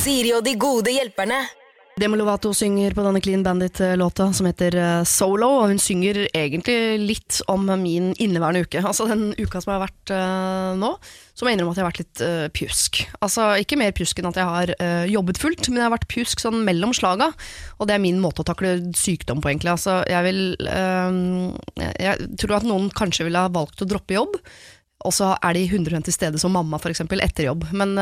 Siri og de gode hjelperne. Demi Lovato synger på denne Clean Bandit-låta som heter eh, Solo, og hun synger egentlig litt om min inneværende uke. Altså den uka som har vært uh, nå, så må jeg innrømme at jeg har vært litt uh, pjusk. Altså ikke mer pjusk enn at jeg har uh, jobbet fullt, men jeg har vært pjusk sånn mellom slaga, og det er min måte å takle sykdom på, egentlig. Altså jeg vil jeg, jeg tror at noen kanskje ville ha valgt å droppe jobb. Og så er de 100 til stede som mamma, eksempel, etter jobb. Men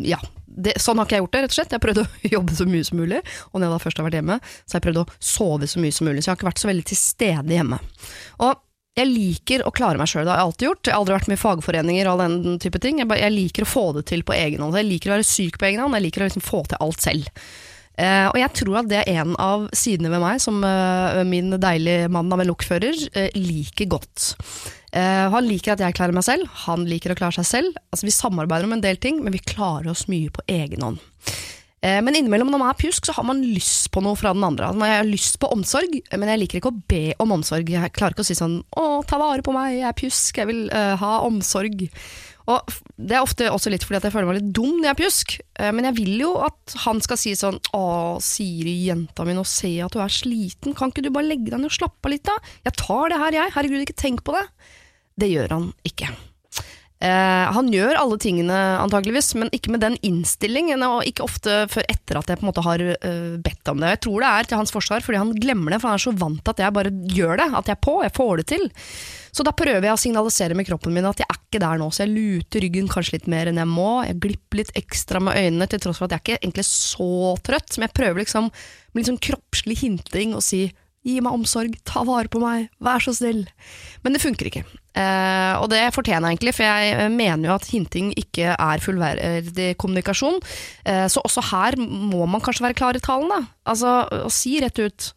ja, det, sånn har ikke jeg gjort det, rett og slett. Jeg har prøvd å jobbe så mye som mulig. Og når jeg da først har vært hjemme, så har jeg prøvd å sove så mye som mulig. Så jeg har ikke vært så veldig til stede hjemme. Og jeg liker å klare meg sjøl, det har jeg alltid gjort. Jeg har aldri vært med i fagforeninger og den type ting. Jeg, bare, jeg, liker å få det til på egen hånd. Jeg liker å være syk på egen hånd, jeg liker å liksom få til alt selv. Uh, og jeg tror at det er en av sidene ved meg som uh, min deilige mann av en lokfører uh, liker godt. Han liker at jeg klarer meg selv, han liker å klare seg selv. Altså, vi samarbeider om en del ting, men vi klarer oss mye på egen hånd. Men innimellom når man er pjusk, så har man lyst på noe fra den andre. Altså, jeg har lyst på omsorg, men jeg liker ikke å be om omsorg. Jeg klarer ikke å si sånn 'Å, ta vare på meg, jeg er pjusk, jeg vil ha omsorg'. Og Det er ofte også litt fordi at jeg føler meg litt dum når jeg er pjusk, eh, men jeg vil jo at han skal si sånn 'Å, Siri, jenta mi, nå ser jeg at du er sliten, kan ikke du bare legge deg ned og slappe av litt, da?' 'Jeg tar det her, jeg. Herregud, ikke tenk på det.' Det gjør han ikke. Eh, han gjør alle tingene antageligvis, men ikke med den innstillingen, og ikke ofte før etter at jeg på en måte har uh, bedt om det. Jeg tror det er til hans forsvar, fordi han glemmer det, for han er så vant til at jeg bare gjør det, at jeg er på, jeg får det til. Så da prøver jeg å signalisere med kroppen min at jeg er ikke der nå, så jeg luter ryggen kanskje litt mer enn jeg må. Jeg glipper litt ekstra med øynene, til tross for at jeg ikke egentlig er så trøtt. Men jeg prøver liksom med litt sånn kroppslig hinting å si gi meg omsorg, ta vare på meg, vær så snill. Men det funker ikke. Eh, og det fortjener jeg egentlig, for jeg mener jo at hinting ikke er fullverdig kommunikasjon. Eh, så også her må man kanskje være klar i talen, da. Altså å si rett ut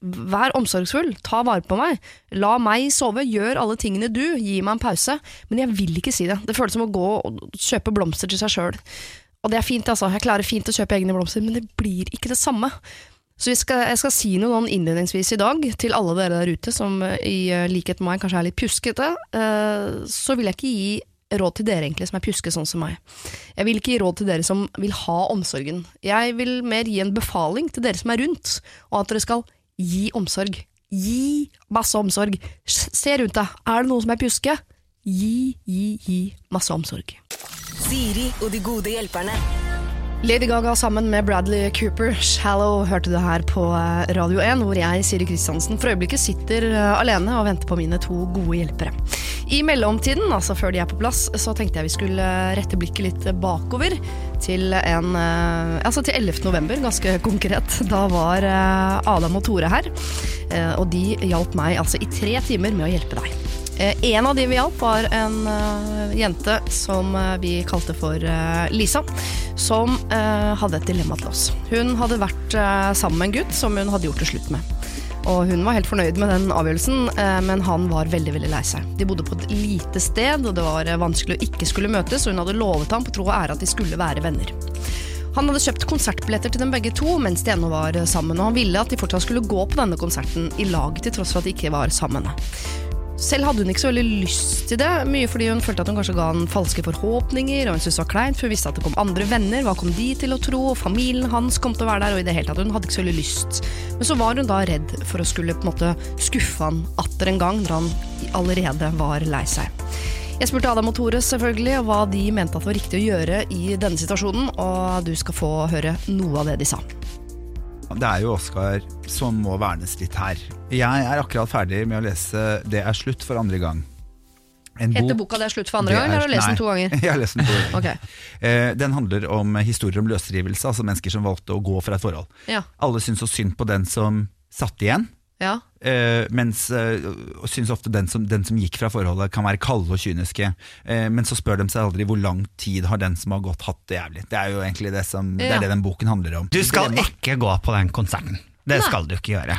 Vær omsorgsfull, ta vare på meg, la meg sove, gjør alle tingene du, gi meg en pause. Men jeg vil ikke si det. Det føles som å gå og kjøpe blomster til seg sjøl. Og det er fint, altså. Jeg klarer fint å kjøpe egne blomster, men det blir ikke det samme. Så skal, jeg skal si noe innledningsvis i dag til alle dere der ute som i likhet med meg kanskje er litt pjuskete. Eh, så vil jeg ikke gi råd til dere egentlig som er pjuske sånn som meg. Jeg vil ikke gi råd til dere som vil ha omsorgen. Jeg vil mer gi en befaling til dere som er rundt, og at dere skal gi omsorg. Gi masse omsorg. Se rundt deg, er det noe som er pjuske? Gi, gi, gi masse omsorg. Siri og de gode hjelperne. Lady Gaga sammen med Bradley Cooper, 'Shallow', hørte du her på eh, Radio 1, hvor jeg, Siri Kristiansen, for øyeblikket sitter eh, alene og venter på mine to gode hjelpere. I mellomtiden, altså før de er på plass, så tenkte jeg vi skulle eh, rette blikket litt bakover til, en, altså til 11. november, ganske konkret. Da var Adam og Tore her, og de hjalp meg altså i tre timer med å hjelpe deg. Eh, en av de vi hjalp, var en uh, jente som uh, vi kalte for Lisa, som hadde et dilemma til oss. Hun hadde vært sammen med en gutt som hun hadde gjort det slutt med. Og hun var helt fornøyd med den avgjørelsen, men han var veldig veldig lei seg. De bodde på et lite sted, og det var vanskelig å ikke skulle møtes, og hun hadde lovet ham på tro og ære at de skulle være venner. Han hadde kjøpt konsertbilletter til dem begge to mens de ennå var sammen, og han ville at de fortsatt skulle gå på denne konserten i lag, til tross for at de ikke var sammen. Selv hadde hun ikke så veldig lyst til det, mye fordi hun følte at hun kanskje ga han falske forhåpninger, og hun syntes det var kleint, for hun visste at det kom andre venner, hva kom de til å tro, og familien hans kom til å være der, og i det hele tatt, hun hadde ikke så veldig lyst. Men så var hun da redd for å skulle på en måte skuffe han atter en gang, når han allerede var lei seg. Jeg spurte Adam og Tore selvfølgelig hva de mente at var riktig å gjøre i denne situasjonen, og du skal få høre noe av det de sa. Det er jo Oskar som må vernes litt her. Jeg er akkurat ferdig med å lese 'Det er slutt' for andre gang. En Heter bok, boka 'Det er slutt' for andre gang, eller har du lest den to ganger? Jeg har lest Den to ganger. okay. Eh, den handler om historier om løsrivelse, altså mennesker som valgte å gå fra et forhold. Ja. Alle syns så synd på den som satt igjen. Ja. eh, mens eh, syns ofte den som, den som, gikk fra forholdet, kan være kalde og kyniske. Eh, men så spør de seg aldri hvor lang tid har den som har gått, hatt det jævlig. Det er jo egentlig det, som, ja. det, er det den boken handler om. Du skal ikke gå på den konserten. Det skal du ikke gjøre.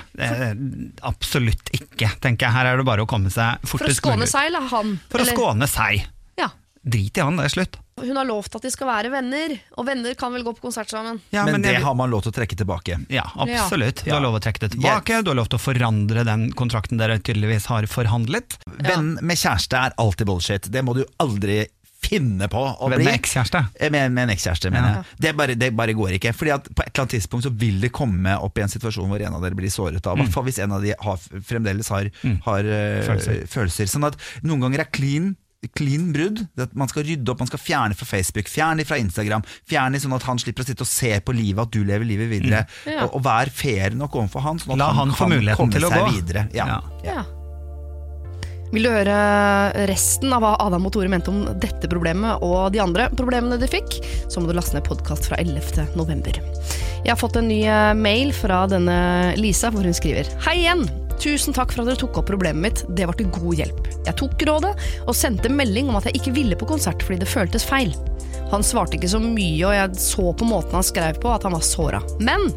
absolutt ikke, tenker jeg. Her er det bare å komme seg fortest mulig. For å skåne seg, eller han? For eller? å skåne seg. Ja. Drit i han, det er slutt. Hun har lovt at de skal være venner, og venner kan vel gå på konsert sammen. Ja, men, men, det jeg... har man lov til å trekke tilbake. Ja, absolutt. Du har lov til å trekke det tilbake, du har lov til å forandre den kontrakten dere tydeligvis har forhandlet. Venn med kjæreste er alltid bullshit. Det må du aldri finne på å Med bli. ekskjæreste? Eh, Med, med en ekskjæreste, mener jeg. Det bare, det bare går ikke. Fordi at På et eller annet tidspunkt så vil det komme opp i en situasjon hvor en av dere blir såret av. I hvert fall hvis en av de har, fremdeles har, har uh, Følelser. følelser. Sånn at noen ganger er clean Clean brudd, at man skal rydde opp, man skal fjerne fra Facebook, fjerne fra Instagram. Fjerne sånn at han slipper å sitte og se på livet, at du lever livet videre. Ja. Og, og vær fair nok overfor han, sånn at La han få kan muligheten komme til å seg gå. videre. Ja. Ja. Vil du høre resten av hva Adam og Tore mente om dette problemet og de andre problemene de fikk, så må du laste ned podkast fra 11. november. Jeg har fått en ny eh, mail fra denne Lisa, hvor hun skriver Hei igjen! Tusen takk for at dere tok opp problemet mitt, det var til god hjelp. Jeg tok rådet og sendte melding om at jeg ikke ville på konsert fordi det føltes feil. Han svarte ikke så mye, og jeg så på måten han skrev på at han var såra. Men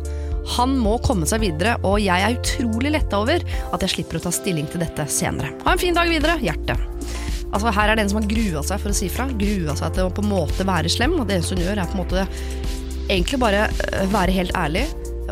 han må komme seg videre, og jeg er utrolig letta over at jeg slipper å ta stilling til dette senere. Ha en fin dag videre, hjerte. Altså Her er det en som har grua seg for å si fra. Grua seg til å på en måte være slem, og det eneste hun gjør, er på en måte egentlig bare øh, være helt ærlig.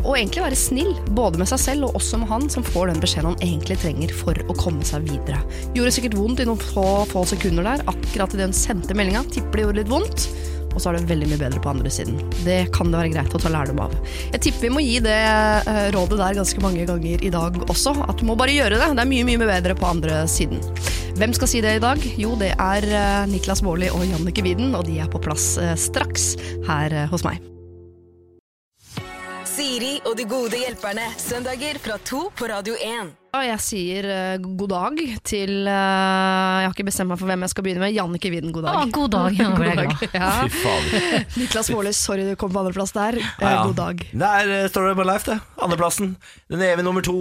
Og egentlig være snill, både med seg selv og også med han som får den beskjeden han egentlig trenger for å komme seg videre. Gjorde sikkert vondt i noen få, få sekunder der, akkurat idet hun sendte meldinga. Tipper det gjorde litt vondt. Og så er det veldig mye bedre på andre siden. Det kan det være greit å ta lærdom av. Jeg tipper vi må gi det eh, rådet der ganske mange ganger i dag også. At du må bare gjøre det. Det er mye mye bedre på andre siden. Hvem skal si det i dag? Jo, det er eh, Niklas Baarli og Jannike Widen, og de er på plass eh, straks her hos meg. Siri og de gode hjelperne. Søndager fra to på Radio 1. Jeg sier uh, god dag til uh, Jeg har ikke bestemt meg for hvem jeg skal begynne med. Jannike Wien, god dag. Ah, god dag. Ja, God dag. Ja. Fy. Niklas Baarli, sorry du kom på andreplass der. Uh, Ja, ja. God dag. Der står det på Life, det. Andreplassen. Den evige nummer to.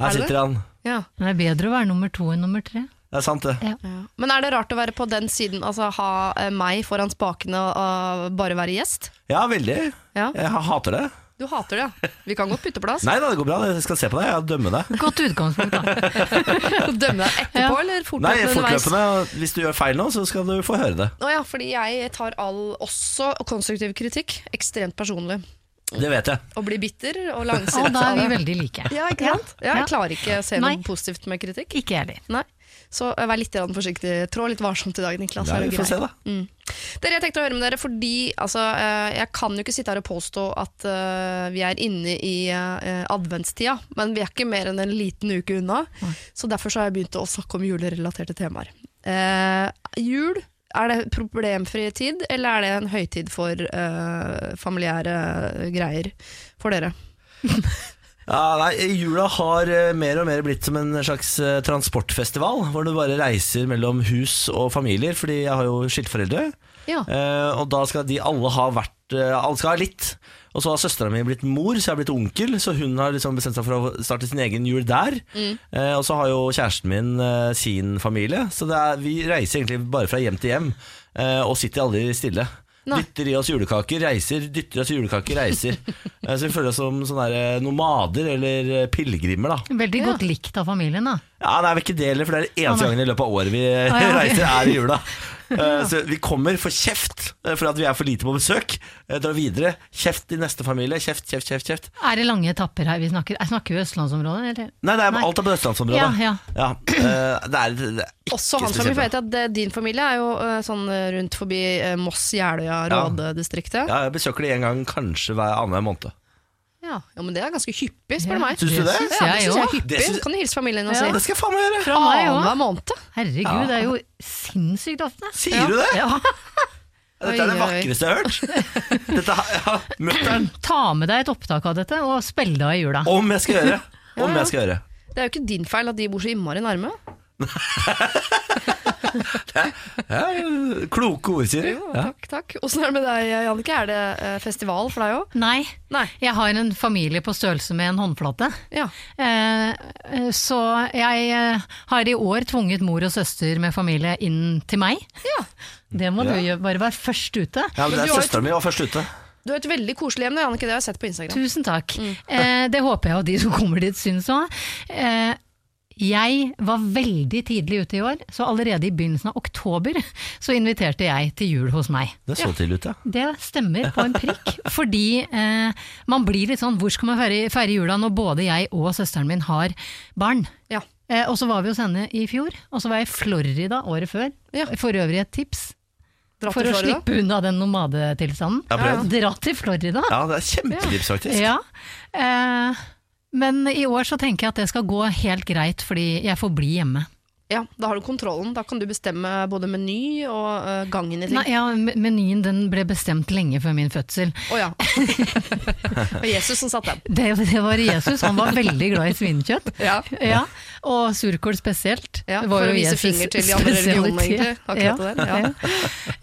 Her Er sitter han. Ja. Det er bedre å være nummer to enn nummer tre. Det er sant, det. Ja. Ja. Men er det rart å være på den siden, altså ha eh, meg foran spakene og bare være gjest? Ja, veldig. Ja. Jeg hater det. Du hater det, ja. Vi kan godt bytte plass. Nei da, det går bra. Jeg skal se på deg. Jeg dømme deg. Godt utgangspunkt, da. Dømme deg etterpå, Ja. eller Nei, fortløpende underveis? fortløpende. Hvis du gjør feil nå, så skal du få høre det. Å ja, fordi jeg tar all, også konstruktiv kritikk, ekstremt personlig. Det vet jeg. Og blir bitter og Og langsinnet. da er vi veldig like. Ja, ikke sant? Ja, jeg klarer ikke å se noe positivt med kritikk. Ikke jeg heller. Nei. Så vær litt forsiktig. Trå litt varsomt i dag, Niklas. Er vi får se, da. Mm. Dere, Jeg tenkte å høre med dere fordi altså, eh, jeg kan jo ikke sitte her og påstå at uh, vi er inne i uh, adventstida, men vi er ikke mer enn en liten uke unna. Så derfor så har jeg begynt å snakke om julerelaterte temaer. Uh, jul, er det problemfri tid, eller er det en høytid for uh, familiære greier for dere? Ja, nei, Jula har eh, mer og mer blitt som en slags eh, transportfestival, hvor du bare reiser mellom hus og familier, fordi jeg har jo skiltforeldre. Ja. Eh, og da skal de alle ha vært eh, Alle skal ha litt. Og så har søstera mi blitt mor, så jeg har blitt onkel. Så hun har liksom bestemt seg for å starte sin egen jul der. Eh, og så har jo kjæresten min eh, sin familie, så det er, vi reiser egentlig bare fra hjem til hjem. eh, og sitter aldri stille. Dytter i oss julekaker, reiser, dytter i oss julekaker, reiser. Eh, så vi føler oss som sånne eh, nomader eller eh, pilegrimer, da. Veldig godt likt av familien, da. Ja, det er vel ikke det heller, for det er den eneste gangen i løpet av året vi ja, reiser, er i jula. Eh, Så vi kommer for kjeft eh, for at vi er for lite på besøk. Dra Drar videre. Kjeft i neste familie. Kjeft, kjeft, kjeft. kjeft. Er det lange etapper her vi snakker? Jeg snakker jo østlandsområdet, eller? Nei, det er Nei. alt er på østlandsområdet. Ja, ja. eh, det er, det er ikke Også hans familie, for jeg vet at eh, din familie er jo eh, sånn eh, rundt forbi eh, Moss, Jeløya, Råde-distriktet. Ja, jeg besøker det en gang kanskje hver annenhver måned. Ja. ja, men det er ganske hyppig, spør du meg. Syns du det? syns Ja, det jeg syns jeg er hyppig. Det syns- Kan du hilse familien og Ja. si? Det skal jeg faen meg gjøre! Fra meg òg. Annenhver måned. Herregud, det er jo sinnssykt ofte. Sier du det? Ja. Dette er det Oi, oi. vakreste jeg har hørt. Dette, har- ja, Mutter'n. Ta med deg et opptak av dette, og spill det av i jula. Om jeg skal gjøre. Om Ja, ja. jeg skal gjøre. Det er jo ikke din feil at de bor så innmari nærme. Ja, kloke ord, Siri. Jo, Ja. Takk, takk. Åssen er det med deg, Jannicke? Er det eh, festival for deg òg? Nei, Nei. jeg har en familie på størrelse med en håndflate. Ja. Eh, eh, så jeg eh, har i år tvunget mor og søster med familie inn til meg. ja. Det må Ja. du gjøre, bare være først ute. Ja, men det er Søsteren min var først ute. Du har et veldig koselig hjem, det, Jannicke. Det har jeg sett på Instagram. Tusen takk. Eh, det håper jeg at de som kommer dit syns òg. Eh, jeg var veldig tidlig ute i år, så allerede i begynnelsen av oktober så inviterte jeg til jul hos meg. Det så til ute? ja. Det stemmer på en prikk, fordi eh, man blir litt sånn hvor skal man feire, feire jula når både jeg og søsteren min har barn? Ja. Eh, og så var vi hos henne i fjor, og så var jeg i Florida året før. Ja. For øvrig et tips. Dra For å slippe unna den nomadetilstanden. Ja. Dra til Florida. Ja, det er kjempetips, faktisk. Ja. Eh, men i år så tenker jeg at det skal gå helt greit, fordi jeg får bli hjemme. Ja, Da har du kontrollen. Da kan du bestemme både meny og uh, gangen i ting. Nei, ja, menyen den ble bestemt lenge før min fødsel. Å ja. det var Jesus som satt den. Det, det var Jesus, han var veldig glad i svinekjøtt. Ja. Ja, og surkål spesielt. Ja, Det var for å vise Jesus finger til de andre religionene, egentlig. Ja. Der, ja.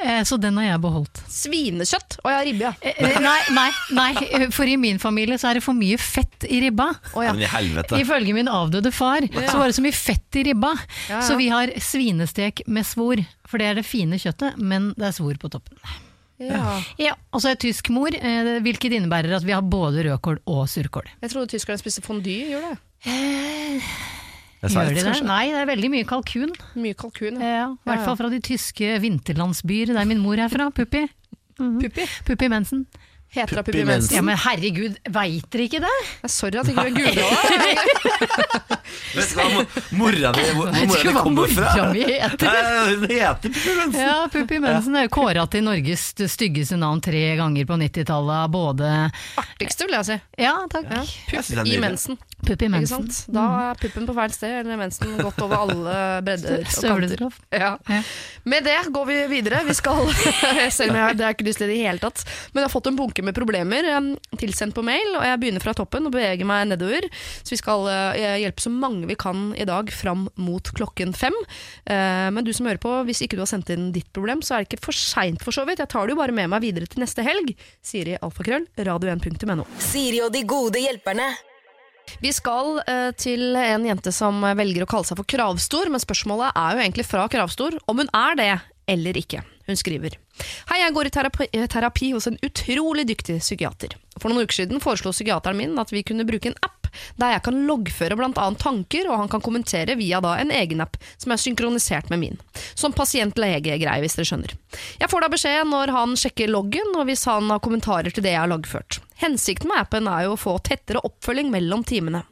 Eh, Så den har jeg beholdt. Svinekjøtt! Å ja, ribbe, ja. Eh, Nei, nei, nei, for i min familie så er det for mye fett i ribba. Oh, ja. Men i helvete. Ifølge min avdøde far så var det så mye fett i ribba. Ja, ja. Så vi har svinestek med svor, for det er det fine kjøttet, men det er svor på toppen. ja. Ja, Og så er tysk mor, eh, hvilket innebærer at vi har både rødkål og surkål. Jeg trodde tyskerne spiste fondue, gjør det? Det er Gjør de det? Nei, det er veldig mye kalkun. Mye kalkun. Ja. Ja, I hvert Ja, ja. fall fra de tyske vinterlandsbyer der min mor er fra. Puppi. Puppi. Puppi Mensen. Heter Puppi Puppi Mensen? Ja, men herregud, veit dere ikke det? Nei, Sorry at ikke du er googla. Vet du hva mo- mora di hvor, mora di kommer fra? Nei, Hun heter Pippi Mensen. Ja, Puppi Mensen er jo kåra til Norges styggeste navn tre ganger på 90-tallet både Artigste, vil jeg si. Ja, takk. Ja. synes det er I mensen. Ikke sant? Da er puppen på feil sted, eller mensen gått over alle bredder og Ja. Ja. Med det går vi videre. Vi skal, selv om jeg det er ikke lyst til det i det hele tatt, men jeg har fått en bunke med problemer um, tilsendt på mail, og jeg begynner fra toppen og beveger meg nedover. Så vi skal uh, hjelpe så mange vi kan i dag fram mot klokken fem. Uh, men du som hører på, hvis ikke du har sendt inn ditt problem, så er det ikke for seint for så vidt. Jeg tar det jo bare med meg videre til neste helg. Siri alfakrøll, radio1.no. Siri og de gode hjelperne. Vi skal eh, til en jente som velger å kalle seg for Kravstor, men spørsmålet er jo egentlig fra Kravstor om hun er det eller ikke. Hun skriver Hei, jeg går i terapi, eh, terapi hos en utrolig dyktig psykiater. For noen uker siden foreslo psykiateren min at vi kunne bruke en app der jeg kan loggføre bl.a. tanker, og han kan kommentere via da en egen app som er synkronisert med min. Som pasient-lege-greie, hvis dere skjønner. Jeg får da beskjed når han sjekker loggen, og hvis han har kommentarer til det jeg har loggført. Hensikten med appen er jo å få tettere oppfølging mellom timene.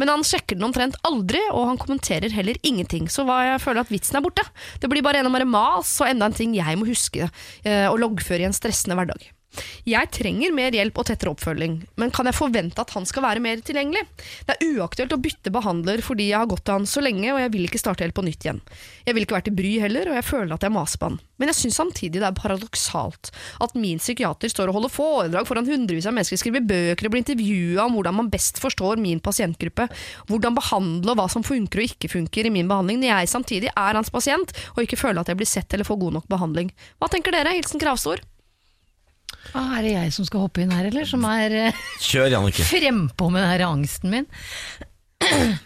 Men han sjekker den omtrent aldri, og han kommenterer heller ingenting, så jeg føler at vitsen er borte. Det blir bare enda mer mas og enda en ting jeg må huske eh, å loggføre i en stressende hverdag. Jeg trenger mer hjelp og tettere oppfølging, men kan jeg forvente at han skal være mer tilgjengelig? Det er uaktuelt å bytte behandler fordi jeg har gått til han så lenge, og jeg vil ikke starte helt på nytt igjen. Jeg vil ikke være til bry heller, og jeg føler at jeg maser på han. Men jeg syns samtidig det er paradoksalt at min psykiater står og holder foredrag foran hundrevis av mennesker, skriver bøker og blir intervjua om hvordan man best forstår min pasientgruppe, hvordan behandle og hva som funker og ikke funker i min behandling, når jeg samtidig er hans pasient og ikke føler at jeg blir sett eller får god nok behandling. Hva tenker dere? Hilsen Kravstor. Ah, er det jeg som skal hoppe inn her, eller? Som er eh, Kjør, Jannicke. frempå med denne angsten min.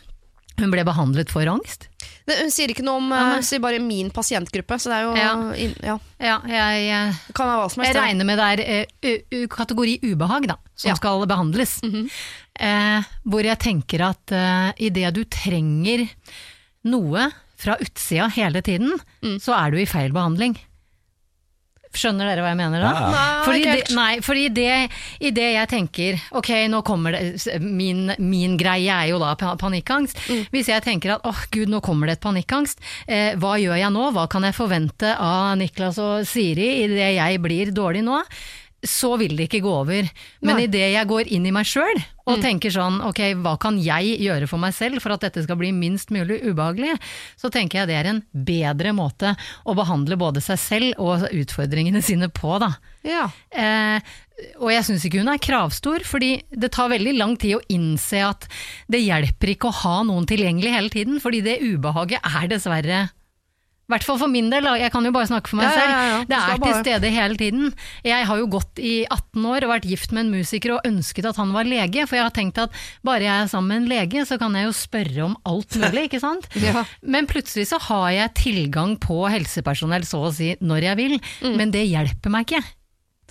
Hun ble behandlet for angst. Det, hun sier ikke noe om Ja, uh, sier bare min pasientgruppe, så det er jo Ja. in, ja. Ja, jeg, jeg, kan være hva som helst. jeg regner med det er uh, u- kategori ubehag da, som Ja. skal behandles. eh, hvor jeg tenker at uh, idet du trenger noe fra utsida hele tiden, så er du i feil behandling. Skjønner dere hva jeg mener da? Ja. Nei, Fordi, det, nei, fordi det, i det jeg tenker Ok, nå kommer det Min, min greie er jo da panikkangst. Mm. Hvis jeg tenker at åh gud, nå kommer det et panikkangst, eh, hva gjør jeg nå? Hva kan jeg forvente av Niklas og Siri idet jeg blir dårlig nå? Så vil det ikke gå over. Men idet jeg går inn i meg sjøl Mm. og tenker sånn ok, hva kan jeg gjøre for meg selv for at dette skal bli minst mulig ubehagelig, så tenker jeg det er en bedre måte å behandle både seg selv og utfordringene sine på, da. Ja. Eh, og jeg syns ikke hun er kravstor, fordi det tar veldig lang tid å innse at det hjelper ikke å ha noen tilgjengelig hele tiden, fordi det ubehaget er dessverre i hvert fall for min del, jeg kan jo bare snakke for meg Ja, selv. ja, ja. Det er til stede hele tiden. Jeg har jo gått i 18 år og vært gift med en musiker og ønsket at han var lege, for jeg har tenkt at bare jeg er sammen med en lege, så kan jeg jo spørre om alt mulig, ikke sant? Ja. Men plutselig så har jeg tilgang på helsepersonell så å si når jeg vil, men det hjelper meg ikke.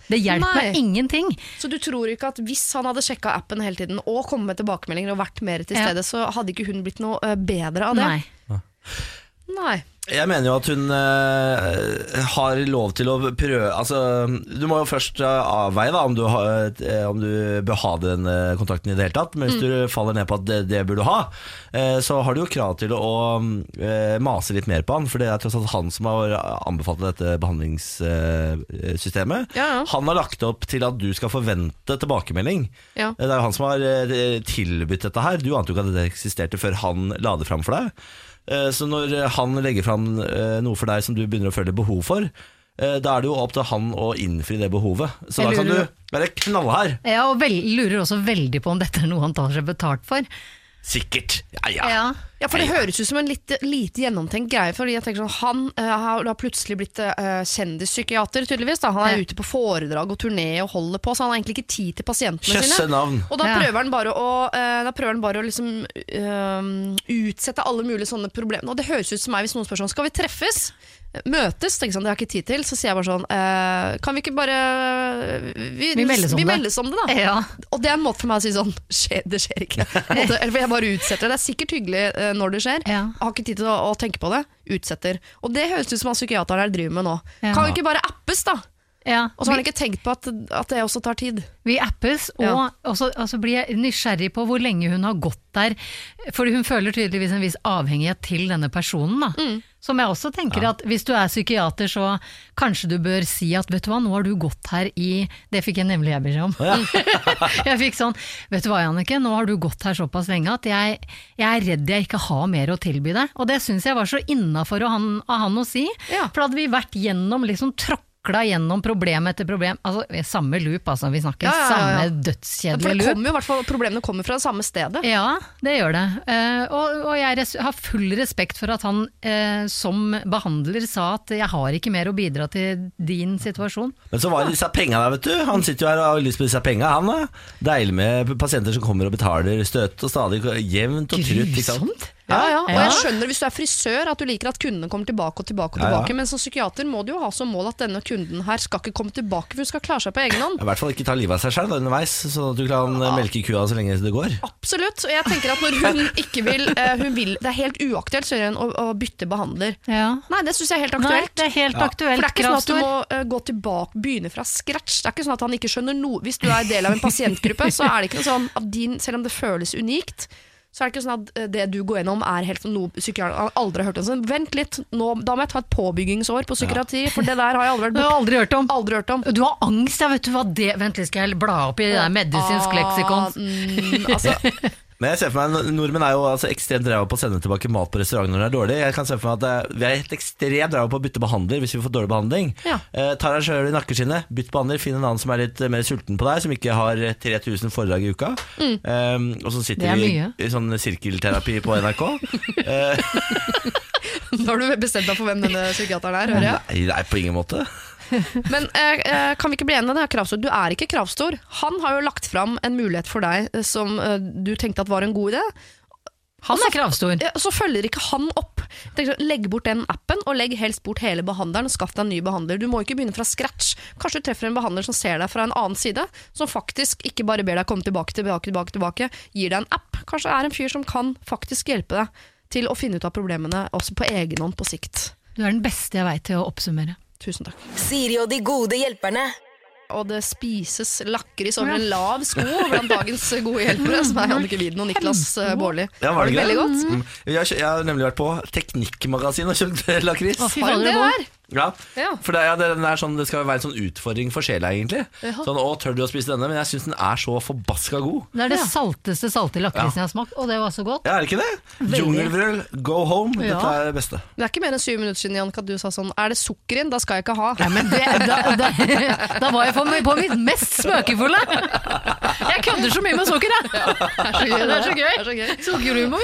Det hjelper Mm. Nei. meg ingenting. Så du tror ikke at hvis han hadde sjekka appen hele tiden og kommet med tilbakemeldinger og vært mer til Ja. stede, så hadde ikke hun blitt noe eh, bedre av det? Nei. Nei. Jeg mener jo at hun uh, har lov til å prøve Altså, Du må jo først eh, avveie da om du, har, eh, om du bør ha den kontakten i det hele tatt. Men hvis du faller ned på at det, det burde du ha, uh, så har du jo krav til å uh, mase litt mer på han. For det er tross alt han som har anbefalt dette behandlingssystemet. Ja, ja. Han har lagt opp til at du skal forvente tilbakemelding. Ja. Det er jo han som har tilbudt dette her. Du ante jo ikke at det eksisterte før han la det fram for deg. Eh, Så når han legger fram eh, noe for deg som du begynner å føle behov for, eh, da er det jo opp til han å innfri det behovet. Så da kan du være knallhard. Ja, og vel, lurer også veldig på om dette er noe han tar seg betalt for. Sikkert. Ja, ja. Ja. Ja, for det høres ut som en litt lite gjennomtenkt greie. Fordi jeg tenker sånn, Han uh, har plutselig blitt uh, kjendispsykiater, tydeligvis. Da. Han er Ja. ute på foredrag og turné og holder på, så han har egentlig ikke tid til pasientene Kjøsse sine. navn. Og da Ja. prøver han bare å, uh, da prøver han bare å liksom, eh, utsette alle mulige sånne problemer. Og det høres ut som meg hvis noen spør sånn Skal vi treffes? Møtes? Tenker sånn, det har jeg ikke tid til. Så sier jeg bare sånn eh, Kan vi ikke bare Vi, Vi meldes om vi meldes om det, da. Ja. Og det er en måte for meg å si sånn skjer, Det skjer ikke. Måte, Eller for jeg bare utsetter det. Det er sikkert hyggelig eh, når det skjer. Ja. Har ikke tid til å, å tenke på det. Utsetter. Og det høres ut som han psykiateren her driver med nå. Ja. Kan vi ikke bare appes, da? Ja. Og så har han ikke tenkt på at, at det også tar tid. Vi appes, og, Ja. og så og blir jeg nysgjerrig på hvor lenge hun har gått der. For hun føler tydeligvis en viss avhengighet til denne personen. Da. Mm. Som jeg også tenker at hvis du er psykiater, så kanskje du bør si at vet du hva, nå har du gått her i Det fikk jeg nemlig jeg beskjed om. jeg fikk sånn Vet du hva, Jannicke, nå har du gått her såpass lenge at jeg, jeg er redd jeg ikke har mer å tilby deg. Og det syns jeg var så innafor av han, å si. Ja. For hadde vi vært gjennom liksom tråkla gjennom problem etter problem, altså samme loop, altså vi snakker Ja, ja, ja, samme Ja, For det loop. kommer jo, i hvert fall, Problemene kommer fra det samme stedet. Ja, det gjør det. Uh, og, og jeg res har full respekt for at han uh, som behandler sa at jeg har ikke mer å bidra til din situasjon. Men så var det disse penga der, vet du. Han sitter jo her og har lyst på disse penga, han da. Deilig med pasienter som kommer og betaler støt og stadig jevnt og trutt. Grusomt. Ja, ja. Og jeg skjønner hvis du er frisør at du liker at kundene kommer tilbake og tilbake, og Ja, ja. tilbake men som psykiater må du jo ha som mål at denne kunden her skal ikke komme tilbake, for hun skal klare seg på egen hånd. I hvert fall ikke ta livet av seg sjøl underveis, sånn at du kan melke kua så lenge det går. Absolutt. Og jeg tenker at når hun ikke vil, eh, hun vil Det er helt uaktuelt hun, å, å bytte behandler. Ja. Nei, det syns jeg er helt Nei, aktuelt. det er helt For det er ikke sånn at du må eh, gå tilbake, begynne fra scratch. Det er ikke sånn at han ikke skjønner noe. Hvis du er del av en pasientgruppe, så er det ikke noe sånn at din, selv om det føles unikt, så er det ikke sånn at eh, det du går gjennom er helt som noe psykiater aldri har hørt om. Sånn, vent litt, nå, da må jeg ta et påbyggingsår på psykiatri, for det der har jeg aldri har aldri hørt om. Aldri hørt om. Du har angst, ja, vet du hva det Vent litt, skal jeg bla opp i det der medisinsk leksikon? Ah, mm, altså, Men jeg ser for meg, Nordmenn er jo altså ekstremt ræva på å sende tilbake mat på restaurant når det er dårlig. Jeg kan se for meg at eh, Vi er helt ekstremt ræva på å bytte behandler hvis vi får dårlig behandling. Ja. Eh, tar deg sjøl i nakkeskinnet, bytt behandler, finn en annen som er litt eh, mer sulten på deg, som ikke har eh, 3000 foredrag i uka. Eh, og så sitter er vi mye. i sånn sirkelterapi på NRK. Eh, da har du bestemt deg for hvem denne psykiateren er, hører jeg. nei, nei, på ingen måte. Men eh, eh, kan vi ikke bli enige? Det er kravstor. Du er ikke kravstor. Han har jo lagt fram en mulighet for deg eh, som eh, du tenkte at var en god idé. Han er kravstor. Ja, så følger ikke han opp. Tenk sånn, Legg bort den appen, og legg helst bort hele behandleren. Skaff deg en ny behandler. Du må ikke begynne fra scratch. Kanskje du treffer en behandler som ser deg fra en annen side, som faktisk ikke bare ber deg komme tilbake, tilbake, tilbake, tilbake gir deg en app. Kanskje det er en fyr som kan faktisk hjelpe deg til å finne ut av problemene også på egen hånd på sikt. Du er den beste jeg veit til å oppsummere. Tusen takk. Siri og de gode hjelperne. Og det spises lakris over en lav sko blant dagens gode hjelpere, som er Annike Widen og Niklas eh, Baarli. Ja, var det greit. veldig godt? Mm. Jeg, har jeg har nemlig vært på Teknikkmagasinet og kjøpt lakris. Hva det det der? Ja, Ja. for det, er- den er sånn, det skal være en sånn utfordring for sjela, egentlig. Jaha. Sånn, å, tør du å spise denne? Men jeg syns den er så forbaska god. Det er det salteste salte lakrisen jeg har smakt, og det var så godt. Ja, er det ikke det? Jungelvrøl, go home. Ja. Dette er det beste. Det er ikke mer enn syv minutter siden Jan, at du sa sånn Er det sukker inn? Da skal jeg ikke ha. Ja, men det, da, da, da var jeg på, på mitt mest spøkefulle! Jeg kødder så mye med sukker, jeg! Det er så gøy. Det er så gøy. Sukkerhumor.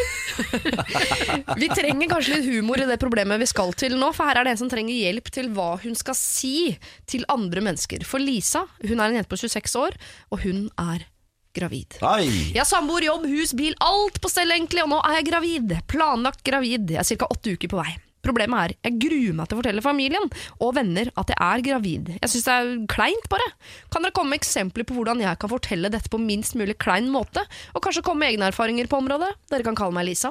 Vi trenger kanskje litt humor i det problemet vi skal til nå, for her er det en som trenger hjelp til hva hun skal si til andre mennesker. For Lisa hun er en jente på 26 år, og hun er gravid. Nei. Jeg har samboer, jobb, hus, bil, alt på stell egentlig, og nå er jeg gravid. Planlagt gravid. Jeg er ca. åtte uker på vei. Problemet er, jeg gruer meg til å fortelle familien og venner at jeg er gravid. Jeg syns det er kleint, bare. Kan dere komme med eksempler på hvordan jeg kan fortelle dette på minst mulig klein måte? Og kanskje komme med egne erfaringer på området? Dere kan kalle meg Lisa.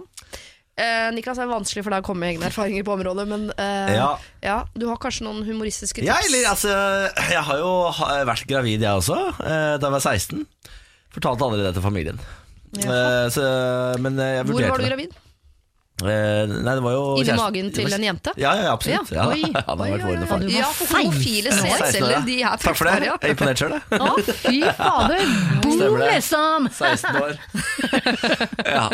Eh, Niklas, det er vanskelig for deg å komme med egne erfaringer på området, men eh, Ja. ja, du har kanskje noen humoristiske tips? Ja, eller altså Jeg har jo vært gravid, jeg også, eh, da jeg var 16. Fortalte aldri det til familien. Eh, så, men eh, jeg Hvor var du det. Eh, nei, det var jo Inni kjæresten- magen til var- en jente? Ja, ja, absolutt. Ja, Ja. Han har Oi, vært oi, vårende oi. far. Ja, for homofile 16 år. sædceller, de er Takk for det. Jeg er imponert sjøl, jeg. Å, fy fader! Boom, Stemmer liksom! 16 år. ja.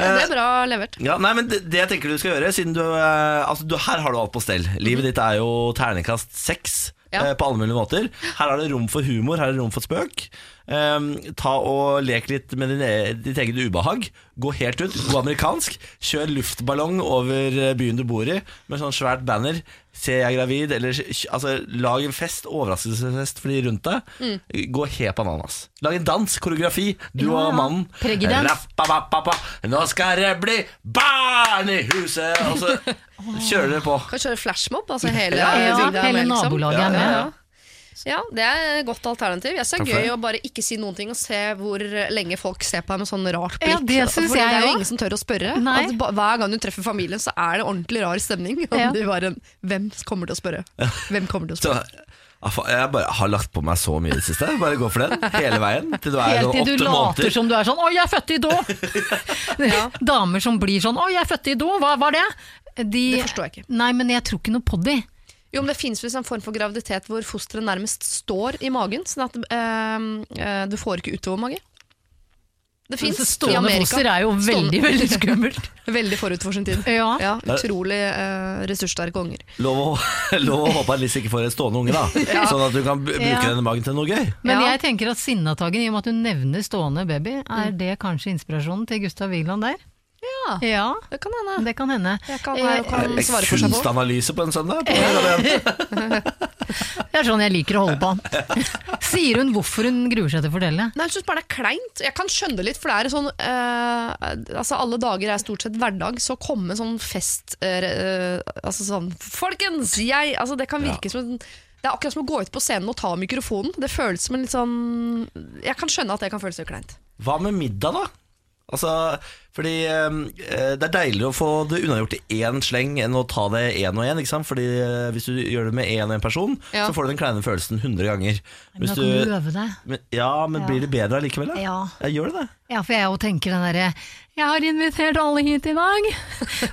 Det er bra levert. Ja, nei, men det, det jeg tenker du skal gjøre Siden du, eh, altså, du Her har du alt på stell Livet ditt er jo terningkast 6 Ja. eh, På alle mulige måter Her er det rom for humor, her er det rom for spøk Ta og lek litt med din, e- ditt eget ubehag. Gå helt ut, gå amerikansk. Kjør luftballong over eh, byen du bor i Med sånn svært banner. Se jeg er gravid Eller altså, lag en fest, overraskelsesfest For de rundt deg. Gå helt bananas. Lag en dans, koreografi. Du Ja, og mannen. Preggedans. Rappapapapa, Nå skal det bli barn i huset! Og så kjører dere på. Kan kjøre flashmob, altså hele Ja, Ja, hele med, liksom. nabolaget er med. Ja, ja. ja, det er et godt alternativ. Jeg synes det er gøy å bare ikke si noen ting og se hvor lenge folk ser på deg med sånn rart blikk. Ja, det synes Fordi jeg det er jo ingen som tør å spørre. Nei. At hver gang du treffer familien, så er det ordentlig rar stemning. Ja. de bare, Hvem kommer til å spørre? Hvem kommer til å spørre? ja, Jeg bare har lagt på meg så mye i det siste Bare gå for den, hele veien Til du er Helt sånn til du åtte later måneder som du er sånn 'Å, jeg er født i do!' Damer som blir sånn 'Å, jeg er født i do', hva var det? De, Det forstår jeg ikke. Nei, men jeg tror ikke noe på de. Jo, men Det visst en form for graviditet hvor fosteret nærmest står i magen. Sånn at eh, du får ikke utover magen. Det fins i Stående Amerika. foster er jo veldig, Stående- veldig skummelt. Veldig forut for sin tid. Ja. Ja, Utrolig eh, ressurssterke unger. lov, å, lov å håpe at Liss ikke får en stående unge da Sånn at du kan b- bruke Ja. denne magen til noe gøy Men Ja. jeg tenker at Sinnataggen, i og med at du nevner stående baby, er det kanskje inspirasjonen til Gustav Wigeland der? Ja, Ja, det kan hende. det kan hende. Jeg kan, her kan Eh, svare for seg på. Kunstanalyse på en søndag. Det er sånn jeg liker å holde på. Sier hun hvorfor hun gruer seg til å fortelle? Nei, Jeg synes bare det er kleint. Jeg kan skjønne det litt, for det er sånn eh, Altså Alle dager er stort sett hverdag, så komme sånn fest eh, eh, Altså sånn Folkens, jeg Altså Det kan virke som en det er akkurat som å gå ut på scenen og ta mikrofonen. Det føles som en litt sånn Jeg kan skjønne at det kan føles litt kleint. Hva med middag da? Altså, fordi eh, det er deiligere å få det unnagjort i én sleng enn å ta det én og én. Fordi eh, Hvis du gjør det med én og én person, Ja. så får du den kleine følelsen 100 ganger. Men Hvis da kan du øve deg. men, ja, men blir det bedre allikevel? da? Ja. Jeg gjør det det. Ja, for jeg jo tenker den derre Jeg har invitert alle hit i dag,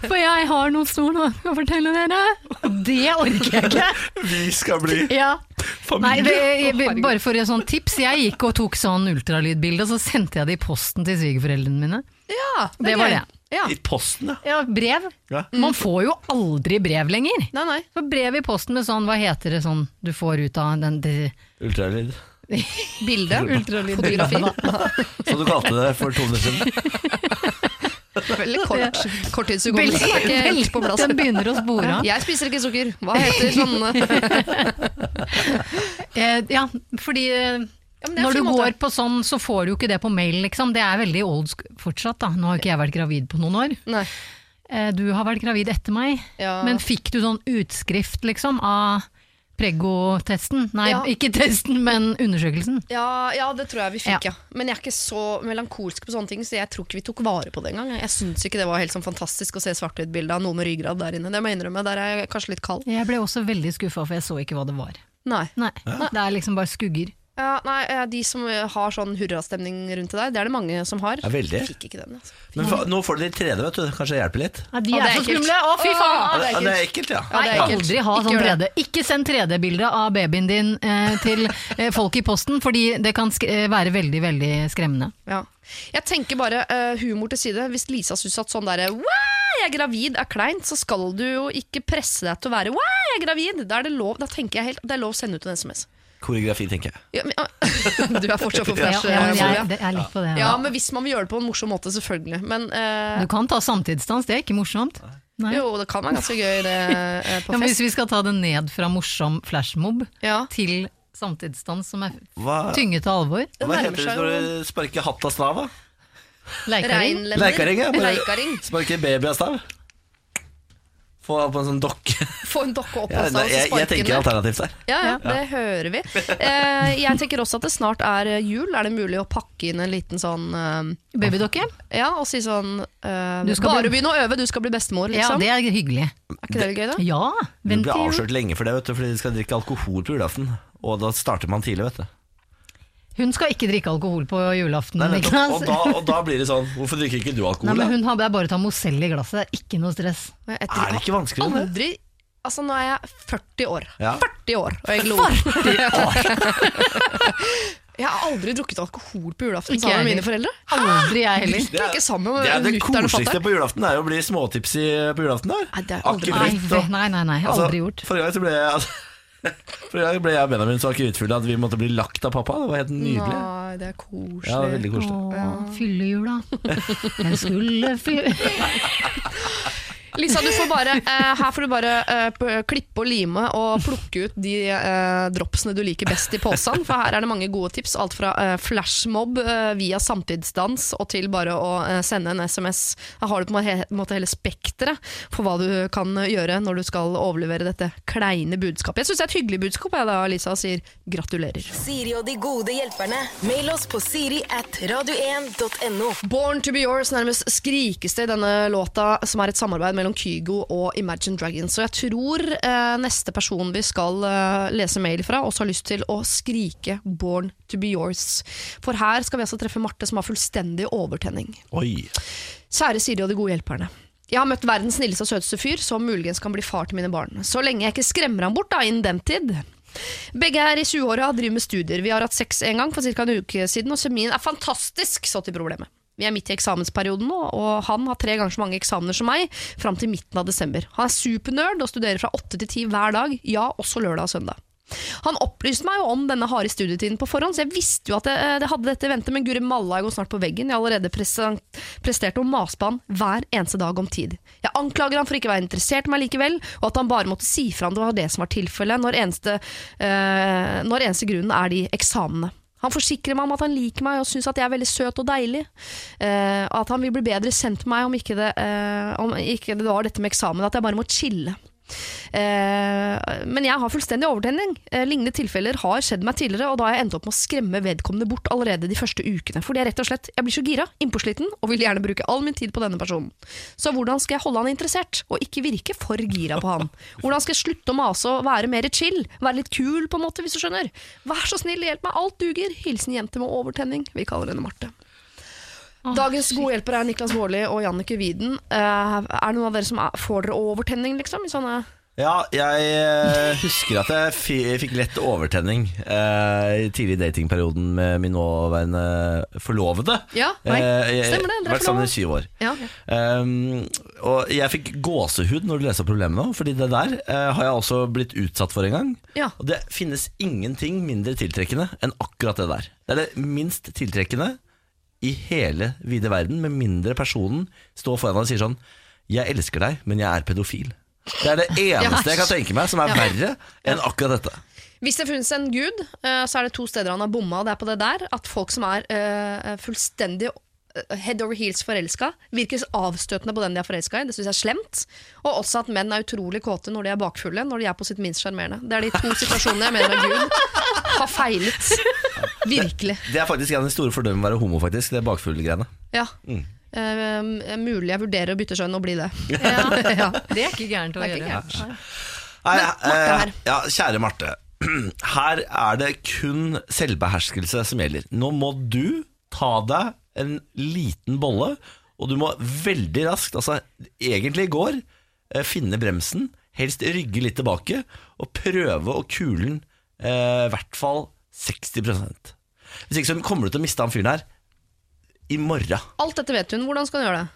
for jeg har noe stort å fortelle dere. Det orker jeg ikke. Vi skal bli Ja. Nei, det, jeg, bare for et sånt tips. Jeg gikk og tok sånn ultralydbilde, og så sendte jeg det i posten til svigerforeldrene mine. Ja, Det det var det. Ja. i posten, ja. Ja, brev. ja. Man får jo aldri brev lenger. Nei, nei. Så brev i posten med sånn, hva heter det sånn du får ut av den det, Ultralyd. Bilde. Fotografi. Som du kalte det for to minutter siden. Veldig kort. Korttidshukommelse. er ikke helt på plass. Den begynner å spore av. Jeg spiser ikke sukker. Hva heter sånne Eh, ja, fordi eh, Ja, når du måte. går på sånn, så får du jo ikke det på mail, liksom. Det er veldig old fortsatt, da. Nå har ikke jeg vært gravid på noen år. Nei. Eh, du har vært gravid etter meg. Ja. Men fikk du sånn utskrift, liksom, av Prego-testen? Nei, Ja. ikke testen, men undersøkelsen. Ja, ja, det tror jeg vi fikk, Ja. ja. Men jeg er ikke så melankolsk på sånne ting, så jeg tror ikke vi tok vare på det engang. Jeg syns ikke det var helt sånn fantastisk å se svart-hvitt-bilde av noen med ryggrad der inne. Det må jeg innrømme. Der er jeg kanskje litt kald. Jeg ble også veldig skuffa, for jeg så ikke hva det var. Nei. Nei, Det er liksom bare skugger. Ja, nei, eh, De som eh, har sånn hurrastemning rundt til deg, det er det mange som har. Ja, veldig. Jeg fikk ikke den. Altså. Men fa- nå får du de tredje, 3D, vet du. Kanskje det hjelper litt? Ja, de Å, er, det er så ekkelt. skumle! Å, fy faen! Det er Ja, det er ekkelt, ja. Ja, det er ekkelt. aldri ha Ikke sånn gjør 3D. Ikke send 3D-bilde av babyen din eh, til eh, folk i posten, fordi det kan sk eh, være veldig, veldig skremmende. Ja. Jeg tenker bare eh, humor til side. Hvis Lisa syns at sånn derre «Wow, jeg er gravid er kleint, så skal du jo ikke presse deg til å være wow, jeg er gravid. Da er det lov, da tenker jeg helt, det er lov å sende ut en SMS. Koreografi, tenker jeg. Ja, men, du er fortsatt på Ja, flash. ja, men eh, jeg, er litt på det. Ja, Ja. men hvis man vil gjøre det på en morsom måte, selvfølgelig. Men eh, Du kan ta samtidsdans, det er ikke morsomt. Nei. jo, det kan være ganske gøy det eh, på Ja, hvis vi skal ta det ned fra morsom flashmob Ja. til samtidsdans som er Hva, tynget av alvor, hva heter det når du sparker hatt av stav? da? leikaring. Leikaring, ja. bare Leikaring. Sparker baby av stav. Få på en sånn dokke. Få en dokke opp Ja, også, jeg, jeg, jeg tenker alternativt der. Ja, ja, det hører vi. Eh, jeg tenker også at det snart er jul. Er det mulig å pakke inn en liten sånn eh, Babydokke? Ja, og si sånn eh, Du skal Bare bli- begynn å øve, du skal bli bestemor, Ja, liksom. det er hyggelig. er ikke det det gøy, da? Ja, Du vent blir til jul. avslørt lenge for det, vet du, fordi de skal drikke alkohol på julaften. Og da starter man tidlig, vet du. Hun skal ikke drikke alkohol på julaften. Nei, nettopp. Og, da, og da blir det sånn Hvorfor drikker ikke du alkohol? Nei, men hun har bare tatt ta Mozell i glasset, det er ikke noe stress. Er det ikke vanskelig? Aldri Altså, nå er jeg 40 år. Ja. 40 år, og jeg lo. jeg har aldri drukket alkohol på julaften Ikke sammen med mine foreldre. Aldri jeg heller. Det er- Ikke sammen med Det er det koseligste på julaften, er jo å bli småtipsy på julaften. der Nei, det har jeg aldri Nei, nei, nei, nei, Altså, aldri gjort. Forrige gang så ble jeg altså, I dag ble jeg og Benjamin så akevittfulle at vi måtte bli lagt av pappa. Det var helt nydelig. Nei, det er koselig. Ja, det er veldig koselig. Åh, fyllejula. Den skulle fy... Lisa, du får bare, uh, her får du bare uh, klippe og lime og plukke ut de uh, dropsene du liker best i posen. For her er det mange gode tips. Alt fra flashmob via samtidsdans og til bare å sende en SMS. Her har du på en måte hele spekteret for hva du kan gjøre når du skal overlevere dette kleine budskapet. Jeg syns det er et hyggelig budskap, jeg da, Lisa, sier gratulerer. Siri og de gode hjelperne. Mail oss på siri at radio1.no. Born to be yours nærmest skrikes det i denne låta, som er et samarbeid mellom Kygo og Imagine Dragons. Så jeg tror eh, neste person vi skal eh, lese mail fra, også har lyst til å skrike 'Born to be yours'. For her skal vi altså treffe Marte, som har fullstendig overtenning. Oi. Kjære Siri og de gode hjelperne. Jeg har møtt verdens snilleste og søteste fyr, som muligens kan bli far til mine barn. Så lenge jeg ikke skremmer ham bort da, innen den tid. Begge er i 20-åra og driver med studier. Vi har hatt sex en gang for ca. en uke siden, og semien er fantastisk, så til problemet. Vi er midt i eksamensperioden nå, og han har tre ganger så mange eksamener som meg fram til midten av desember. Han er supernerd og studerer fra åtte til ti hver dag, ja, også lørdag og søndag. Han opplyste meg jo om denne harde studietiden på forhånd, så jeg visste jo at jeg, det hadde dette i vente, men guri malla, jeg går snart på veggen. Jeg allerede presterte prestert å mase på han hver eneste dag om tid. Jeg anklager han for ikke å være interessert i meg likevel, og at han bare måtte si fra om det var det som var tilfellet, når eh, når eneste grunnen er de eksamene. Han forsikrer meg om at han liker meg og syns at jeg er veldig søt og deilig. Uh, at han vil bli bedre kjent med meg om ikke det, uh, om ikke det var dette med eksamen, at jeg bare må chille. Eh, men jeg har fullstendig overtenning. Eh, lignende tilfeller har skjedd meg tidligere, og da har jeg endt opp med å skremme vedkommende bort allerede de første ukene. Fordi jeg rett og slett jeg blir så gira, innpåsliten, og vil gjerne bruke all min tid på denne personen. Så hvordan skal jeg holde han interessert, og ikke virke for gira på han? Hvordan skal jeg slutte å mase og være mer chill? Være litt kul, på en måte, hvis du skjønner? Vær så snill, hjelp meg, alt duger. Hilsen jente med overtenning. Vi kaller henne Marte. Dagens gode hjelper er Niklas Baarli og Jannicke Widen. Eh, er det noen av dere som er, får dere overtenning, liksom? I sånne Ja, jeg eh, husker at jeg fikk lett overtenning eh, i tidlig i datingperioden med min nåværende forlovede. Ja, nei, jeg- stemmer det, dere er Vært sammen i syv år. Ja. Um, og jeg fikk gåsehud når du leser problemet nå, fordi det der eh, har jeg også blitt utsatt for en gang. Ja. Og det finnes ingenting mindre tiltrekkende enn akkurat det der. Det er det minst tiltrekkende i hele vide verden, med mindre personen står foran deg og sier sånn 'Jeg elsker deg, men jeg er pedofil'. Det er det eneste jeg kan tenke meg som er verre enn akkurat dette. Hvis det funnes en gud, eh, så er det to steder han har bomma. Det er på det der at folk som er eh, fullstendig eh, head over heels forelska, virker avstøtende på den de er forelska i. Det syns jeg er slemt. Og også at menn er utrolig kåte når de er bakfulle, når de er på sitt minst sjarmerende. Det er de to situasjonene jeg mener Gud har feilet. Virkelig. Det er faktisk en av de store fordomene med å være homo, faktisk. Det bakfulle-greiene. Ja. Mm. Uh, mulig jeg vurderer å bytte skjønn og bli det. Ja, ja. det er ikke gærent å Det gjøre. gærent. Nei. Nei, Marte eh, ja, kjære Marte. Her er det kun selvbeherskelse som gjelder. Nå må du ta deg en liten bolle, og du må veldig raskt, altså egentlig i går, eh, finne bremsen, helst rygge litt tilbake, og prøve å kule den eh, i hvert fall 60 Hvis ikke så kommer du til å miste han fyren her i morgen. Alt dette vet hun. Hvordan skal hun gjøre det?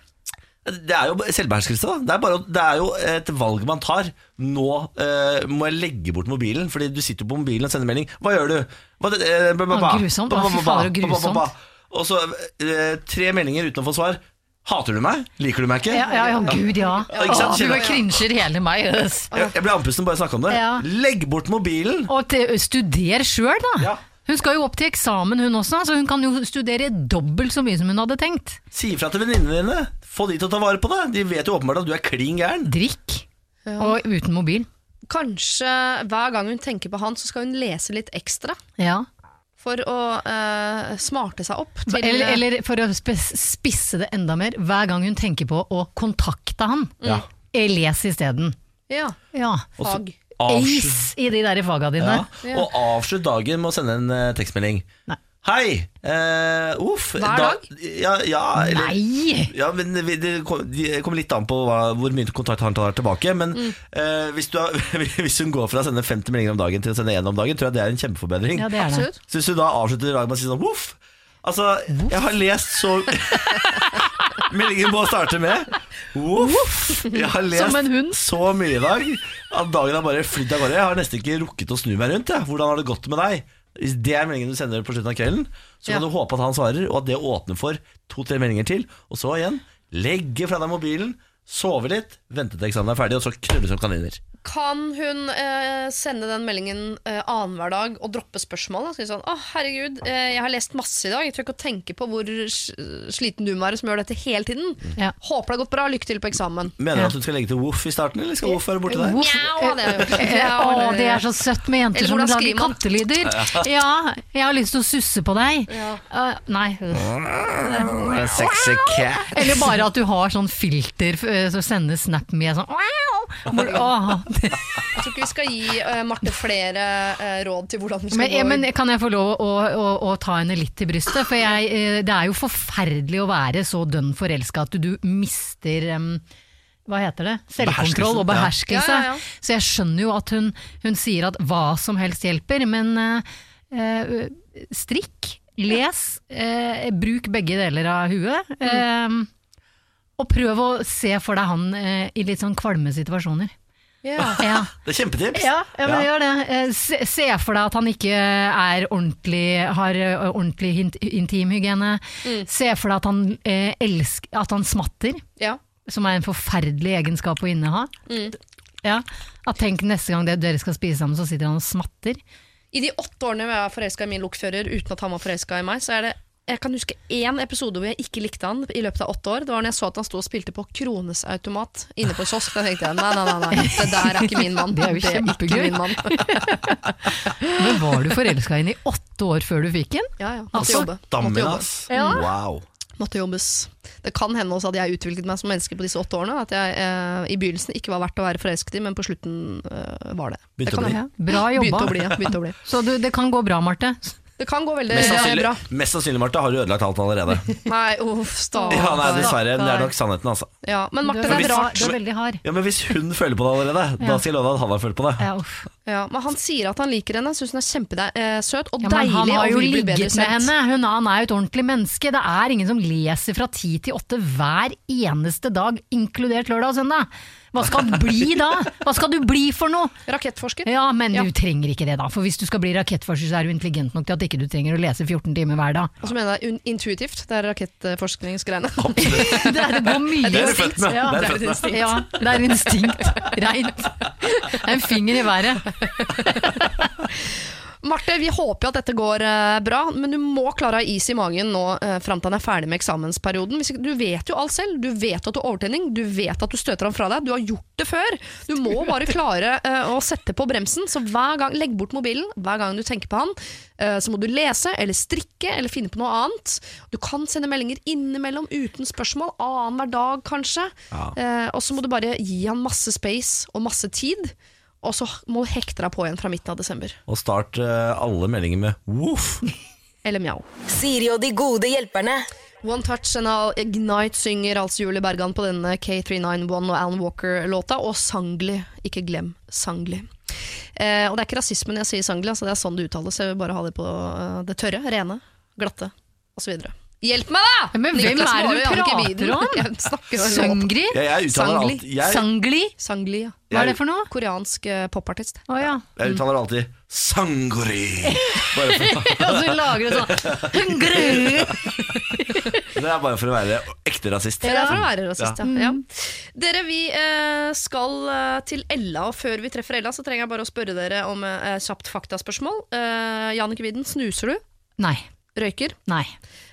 Det er jo selvbeherskelse, da. Det er, bare, det er jo et valg man tar. Nå eh, må jeg legge bort mobilen, Fordi du sitter på mobilen og sender melding. Hva gjør du? Hva, eh, ba, ba, grusomt. Fy fader, grusomt. Og så eh, tre meldinger uten å få svar. Hater du meg? Liker du meg ikke? Ja, ja, ja, gud, ja. ja? Åh, du krinsjer hele meg. Yes. Jeg, jeg ble andpusten bare av å snakke om det. Ja. Legg bort mobilen! Og til, studer sjøl, da. Ja. Hun skal jo opp til eksamen, hun også, så hun kan jo studere dobbelt så mye som hun hadde tenkt. Si ifra til venninnene dine. Få de til å ta vare på deg. De vet jo åpenbart at du er klin gæren. Drikk. Og uten mobil. Kanskje hver gang hun tenker på han, så skal hun lese litt ekstra. Ja. For å uh, smarte seg opp til Eller, eller for å spisse det enda mer, hver gang hun tenker på å kontakte han, Ja. eh, les isteden. Ja, Ja. fag. Ace i de der faga dine. ja. Og avslutt dagen med å sende en eh, tekstmelding. Nei. Hei! Uh, uff. Hver da- dag? Ja, ja, eller, Nei! Ja, men det, det kom- det kommer litt an på hva, hvor mye kontakt han tar tilbake. Men Mm. eh, hvis, du har, hvis hun går fra å sende 50 meldinger om dagen til å sende én om dagen, tror jeg det er en kjempeforbedring. Ja, det er det. Absolutt. Så hvis du da avslutter dagen med å si sånn voff Altså, jeg har lest så Meldingen må starte med Uff, Jeg har lest så mye i dag at dagen har bare flydd av gårde. Jeg har nesten ikke rukket å snu meg rundt. Jeg. Hvordan har det gått med deg? Hvis det er meldingen du sender på slutten av kvelden, så kan Ja. du håpe at han svarer, og at det åpner for to-tre meldinger til. Og så igjen, legge fra deg mobilen, sove litt, vente til eksamen er ferdig, og så knulle som kaniner. Kan hun eh, sende den meldingen eh, annenhver dag og droppe spørsmålet? Si sånn, å herregud, eh, jeg har lest masse i dag, jeg tør ikke å tenke på hvor sliten du må være som gjør dette hele tiden. Ja. Håper det har gått bra, lykke til på eksamen. Mener du at du skal legge til voff i starten, eller skal voff være borte der? Mjau, det. Eh, Å, det er så søtt med jenter som lager kattelyder. Ja, jeg har lyst til å susse på deg. Ja. Uh, nei. Sexy cat. Eller bare at du har sånn filter så som sender snap med sånn Jeg tror ikke vi skal gi eh, Marte flere eh, råd til hvordan hun skal Men, ja, gå men kan jeg få lov å, å, å ta henne litt til brystet? For jeg, eh, det er jo forferdelig å være så dønn forelska at du, du mister em, hva heter det? Selvkontroll og Beherskelse, beherskelse. ja. Ja, ja. Så jeg skjønner jo at hun, hun sier at hva som helst hjelper, men eh, eh, strikk, les, eh, bruk begge deler av huet. Mm. eh, og prøv å se for deg han eh, i litt sånn kvalme situasjoner. Ja. Ja. Det er kjempetips. Ja, ja, men Ja. gjør det. Eh, Se, se for deg at han ikke er ordentlig, har eh, ordentlig hint- intimhygiene. Se for deg at han, eh, elsker, at han smatter, Ja. som er en forferdelig egenskap å inneha. Ja. At tenk neste gang det, dere skal spise sammen, så sitter han og smatter. I de åtte årene jeg var forelska i min lokfører uten at han var forelska i meg, så er det jeg kan huske én episode hvor jeg ikke likte han i løpet av åtte år. Det var når jeg så at han sto og spilte på Kronesautomat inne på kiosk. Da tenkte jeg nei, nei, nei, nei, det der er ikke min mann. Det er jo kjempegøy. Men var du forelska i henne i åtte år før du fikk den? Ja, ja. Måtte Altså, jobbe. Måtte Stammen, jobbe. ass. Ja. Wow. Måtte jobbes. Det kan hende også at jeg utviklet meg som menneske på disse åtte årene. At jeg eh, i begynnelsen ikke var verdt å være forelsket i, men på slutten eh, var det. Begynte det å bli. hende. jobba bra Begynte å bli, ja. Begynte å bli. Så du, det kan gå bra, Marte. Det kan gå veldig Mest eh, sannsynlig, bra. mest sannsynlig, Marte, har du ødelagt alt allerede. Nei, uff, stakkar. Ja, nei, dessverre. Det er nok sannheten, altså. Ja, men Marte, det er, bra. du er veldig hard. Ja, Men hvis hun føler på det allerede, da skal jeg love deg at han har følt på det. Ja, uff. Ja, men han sier at han liker henne, syns hun er kjempesøt og Ja, men deilig. han har jo ligget med henne. Hun, han er jo et ordentlig menneske. Det er ingen som leser fra ti til åtte hver eneste dag, inkludert lørdag og søndag. Hva skal du bli da? Hva skal du bli for noe? Rakettforsker. Ja, men Ja. du trenger ikke det da. For hvis du skal bli rakettforsker, så er du intelligent nok til at ikke du trenger å lese 14 timer hver dag. Og så mener jeg intuitivt. Det er rakettforskningsgreiene. Det, er, det går mye Det er født med. Ja, Det er instinkt. Ja, det er instinkt. Reint. En finger i været. Marte, vi håper jo at dette går eh, bra, men du må klare å ha is i magen nå eh, fram til han er ferdig med eksamensperioden. Du vet jo alt selv. Du vet at du har overtenning, du vet at du støter ham fra deg. Du har gjort det før. Du må bare klare eh, å sette på bremsen. Så hver gang, legg bort mobilen hver gang du tenker på han. Så må du lese eller strikke eller finne på noe annet. Du kan sende meldinger innimellom uten spørsmål. Annenhver dag, kanskje. Ja. og så må du bare gi han masse space og masse tid. Og så må du hekte deg på igjen fra midten av desember. Og start eh, alle meldinger med voff. Eller mjau. Siri og de gode hjelperne. One Touch and I'll Ignite synger altså Julie Bergan på denne K391 og Alan Walker-låta, og Sangli. Ikke glem Sangli. Eh, og det er ikke rasismen jeg sier Sangli, altså det er sånn det uttales. Jeg vil bare ha det på eh, det tørre, rene, glatte osv. Hjelp meg, da! Men hvem Niklas er det du prater om? Sangri? Jeg, jeg uttaler Sangli. jeg, Sangli? Sangli, ja. Hva er det for noe? Koreansk eh, popartist. Oh, ja. jeg uttaler alltid sangri. Bare for, Og så lager du sånn Hungry! det er bare for å være ekte rasist. Det er for å være rasist, ja. ja. Dere, vi eh, skal eh, til Ella, og før vi treffer Ella, så trenger jeg bare å spørre dere om kjapt faktaspørsmål. Eh, Jannicke Widden, snuser du? Nei. Røyker. Nei.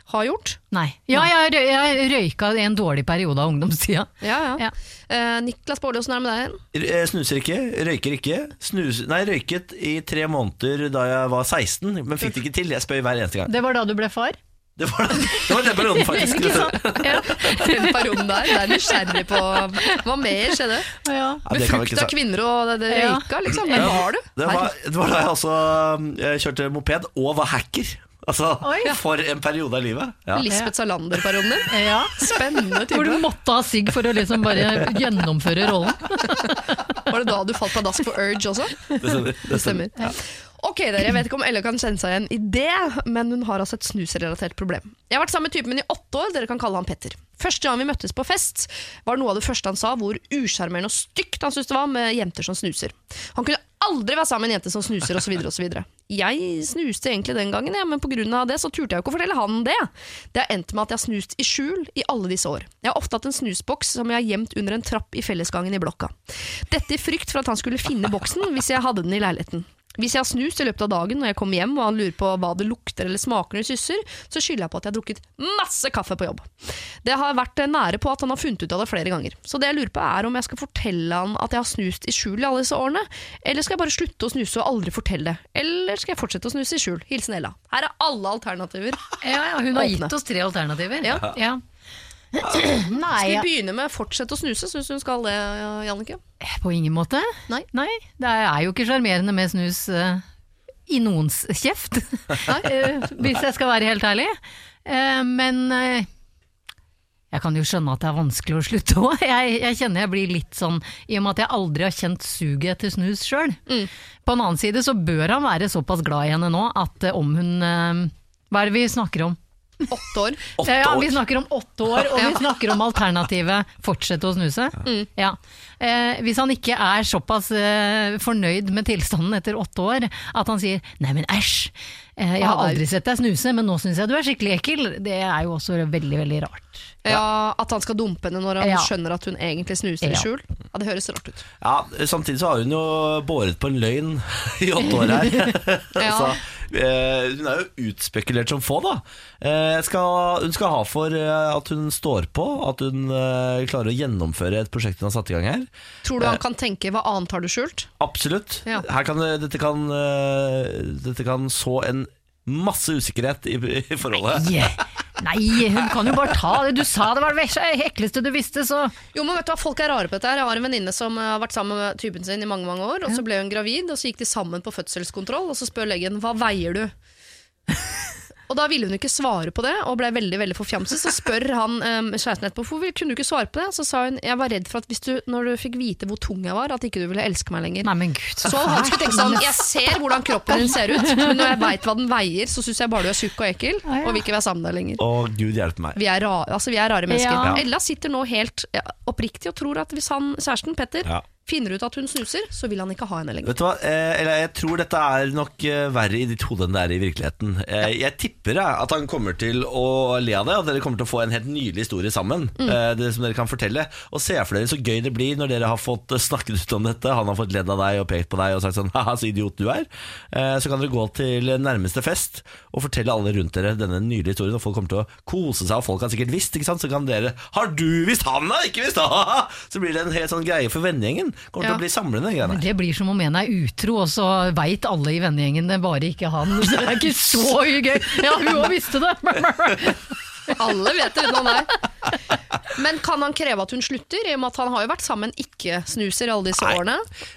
Har gjort. Nei. Ja, jeg, jeg røyka i en dårlig periode av ungdomstida. Ja, ja. Ja. Eh, Niklas Baarli, åssen er det med deg? Jeg eh, Snuser ikke, røyker ikke. Snus, nei, røyket i tre måneder da jeg var 16, men fikk det ikke til. Jeg spør hver eneste gang. Det var da du ble far? Det var, det var den perioden, faktisk. Ja. Den perioden der. Det er nysgjerrig på hva mer skjedde. ja. Ja, Med frukt av kvinner og det, det Ja. røyka, liksom. Hvem var du? Det var, det var da jeg også eh, kjørte moped og var hacker. Altså, Oi. For en periode av livet. Ja. Lisbeth Salander-perioden din. ja. Spennende Hvor du måtte ha sigg for å liksom bare gjennomføre rollen. Var det da du falt pladask for Urge også? Det stemmer. Det stemmer. Ok dere, Jeg vet ikke om Elle kan kjenne seg igjen i det, men hun har altså et snusrelatert problem. Jeg har vært sammen med typen min i åtte år, dere kan kalle han Petter. Første gang vi møttes på fest, var noe av det første han sa hvor usjarmerende og stygt han syntes det var med jenter som snuser. Han kunne aldri være sammen med en jente som snuser, osv. osv. Jeg snuste egentlig den gangen, ja, men pga. det så turte jeg jo ikke å fortelle han det. Det har endt med at jeg har snust i skjul i alle disse år. Jeg har ofte hatt en snusboks som jeg har gjemt under en trapp i fellesgangen i blokka. Dette i frykt for at han skulle finne boksen hvis jeg hadde den i leiligheten. Hvis jeg har snust i løpet av dagen når jeg kommer hjem og han lurer på hva det lukter eller smaker når jeg kysser, så skylder jeg på at jeg har drukket masse kaffe på jobb. Det har vært nære på at han har funnet ut av det flere ganger. Så det jeg lurer på er om jeg skal fortelle han at jeg har snust i skjul i alle disse årene, eller skal jeg bare slutte å snuse og aldri fortelle det? Eller skal jeg fortsette å snuse i skjul? Hilsen Ella. Her er alle alternativer. Ja, ja, hun har gitt oss tre alternativer. Ja. Nei, Skal vi begynne med fortsette å snuse? Syns du hun skal det, Jannicke? på ingen måte. Nei. Det er jo ikke sjarmerende med snus uh, i noens kjeft, uh, hvis jeg skal være helt ærlig. Uh, men eh, jeg kan jo skjønne at det er vanskelig å slutte òg. Jeg, jeg kjenner jeg blir litt sånn, i og med at jeg aldri har kjent suget etter snus sjøl. På en annen side så bør han være såpass glad i henne nå at eh, om hun eh, Hva er det vi snakker om? Åtte år. Åtte Ja, vi snakker om åtte år, og vi snakker om alternativet fortsette å snuse. Ja. Eh, hvis han ikke er såpass eh, fornøyd med tilstanden etter åtte år at han sier 'nei, men æsj', eh, jeg har aldri sett deg snuse, men nå syns jeg du er skikkelig ekkel, det er jo også veldig, veldig rart. Ja, At han skal dumpe henne når han Ja. skjønner at hun egentlig snuser i skjul. Ja, Det høres rart ut. Ja, Samtidig så har hun jo båret på en løgn i åtte år her. Ja. så, hun er jo utspekulert som få, da. Eh, skal, hun skal ha for eh, at hun står på, at hun eh, klarer å gjennomføre et prosjekt hun har satt i gang her. Tror du han kan tenke 'hva annet har du skjult'? Absolutt. Ja. Her kan, dette, kan, eh, dette kan så en masse usikkerhet i, i forholdet. Nei. Nei, hun kan jo bare ta det. Du sa det var det ekleste du visste, så Jo, men vet du hva, Folk er rare på dette. her Jeg har en venninne som eh, har vært sammen med typen sin i mange mange år. Og Så ble hun gravid, og så gikk de sammen på fødselskontroll. Og så spør legen 'hva veier du'? Og Da ville hun ikke svare på det, og ble veldig veldig forfjamset. Så spør han um, kjæresten etterpå hvorfor kunne du ikke svare på det. Så sa hun jeg var redd for at hvis du, når du fikk vite hvor tung jeg var, at ikke du ville elske meg lenger. Nei, men gud. Så han skulle tenke sånn Jeg ser hvordan kroppen din ser ut, men når jeg veit hva den veier, så syns jeg bare du er tjukk og ekkel, ah, ja. og vil ikke være sammen med deg lenger. Å, gud hjelpe meg. Vi er, ra altså, vi er rare mennesker. Ja. Ella sitter nå helt ja, oppriktig og tror at hvis han, kjæresten Petter Ja. Finner ut at hun snuser, så vil han ikke ha henne lenger. Vet du hva, eh, eller jeg tror dette er nok eh, verre i ditt hode enn det er i virkeligheten. Eh, jeg tipper jeg, at han kommer til å le av det, og dere kommer til å få en helt nydelig historie sammen. Eh, det som dere kan fortelle Og se for dere så gøy det blir når dere har fått eh, snakket ut om dette. Han har fått ledd av deg og pekt på deg og sagt sånn Haha, så idiot du er. Eh, så kan dere gå til nærmeste fest og fortelle alle rundt dere denne nydelige historien, og folk kommer til å kose seg, og folk har sikkert visst, ikke sant. Så kan dere Har du visst han da? ikke visst? Haha! Så blir det en helt sånn greie for vennegjengen. Kommer til å bli samlende, de greiene her. Det blir som om en er utro, og så veit alle i vennegjengen det, bare ikke han. Så det er ikke så gøy. Ja, hun òg visste det! Alle vet det utenom er. Men kan han kreve at hun slutter, i og med at han har jo vært sammen ikke-snuser alle disse Nei. årene?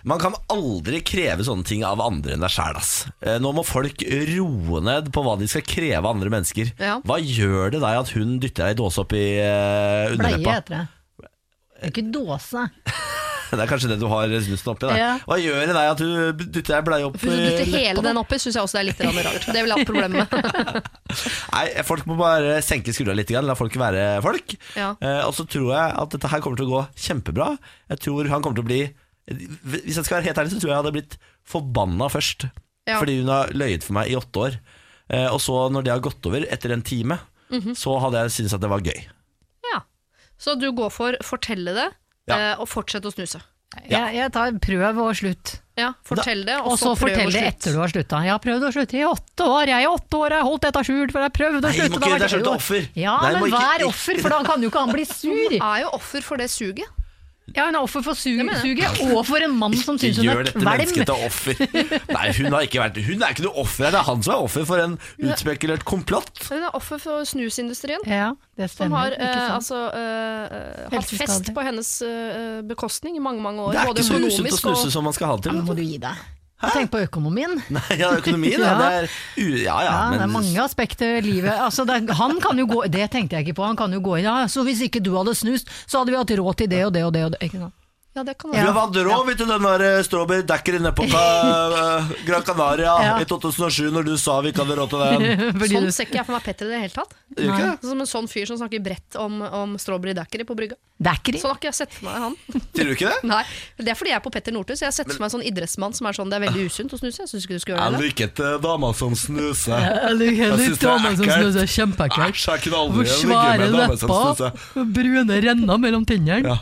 Man kan aldri kreve sånne ting av andre enn deg sjæl. Eh, Nå må folk roe ned på hva de skal kreve av andre mennesker. Ja. Hva gjør det deg at hun dytter deg i dåse opp i uh, Bleie underleppa? heter det. Det er ikke dåse. Det er kanskje det du har snusen oppi. Da. Ja. Hva gjør det deg at du dytter deg bleie opp Hvis du i dytter hele den oppi, syns jeg også det er litt rart. Det vil jeg ha problemer med. Nei, folk må bare senke skuldra litt, la folk være folk. Ja. Eh, og så tror jeg at dette her kommer til å gå kjempebra. Jeg tror han kommer til å bli Hvis jeg skal være helt ærlig, så tror jeg jeg hadde blitt forbanna først. Ja. Fordi hun har løyet for meg i åtte år. Eh, og så, når det har gått over, etter en time, Mhm. så hadde jeg syntes at det var gøy. Ja. Så du går for fortelle det, Ja. eh, og fortsette å snuse. Jeg, jeg tar prøv og slutt. Ja, fortell det, Og så prøv å fortell det slutte. etter du har slutta. Jeg har prøvd å slutte i åtte år, jeg i åtte år har jeg holdt dette skjult, for jeg har prøvd å Nei, slutte. må det har ikke- det er vært slutt gøy. offer. Ja, Nei, må men ikke- vær offer, for da kan jo ikke han bli sur. Du er jo offer for det suget. Ja, hun er offer for su- suget, og for en mann som syns hun gjør er dette mennesket til offer. Nei, hun har ikke vært Hun er ikke noe offer her, det er han som er offer for en utspekulert komplott. Hun er offer for snusindustrien. Ja, det Som stemmer. har eh, altså, eh, hatt fest på hennes eh, bekostning i mange mange år. Det er både ikke så usunt å økonomisk snuse og som man skal ha det til. må du gi deg. Tenk på økonomien. Nei, ja, økonomien, ja. Det er ja, ja, Ja, det er mange aspekter ved livet. Altså, det, han kan jo gå, det tenkte jeg ikke på. Han kan jo gå inn ja, så hvis ikke du hadde snust, så hadde vi hatt råd til det og det og det. Og det? Ja, det kan Vi være. har hatt råd, vet du, den der eh, strawberry daiquiri nede på eh, Gran Canaria Ja. i 2007, når du sa vi ikke hadde råd til den. Sånn ser ikke jeg for meg Petter i det hele tatt. Gjør ikke det? Som en sånn fyr som snakker bredt om, om strawberry dackery på brygga. Dackery? Sånn har ikke jeg sett for meg han. Sier du ikke det? Nei, Det er fordi jeg er på Petter Northus. Jeg har sett for meg en sånn idrettsmann som er sånn det er veldig usunt å snuse. Jeg syns ikke du skal Jeg gjøre det. liker ikke damer som snuser. Jeg liker Jeg litt synes det er damer som ekkelt. snuser kjempeekkelt. Æsj, jeg kunne aldri Hvor ligge svære med damer som lepper, snuser. brune renner mellom tennene. Ja.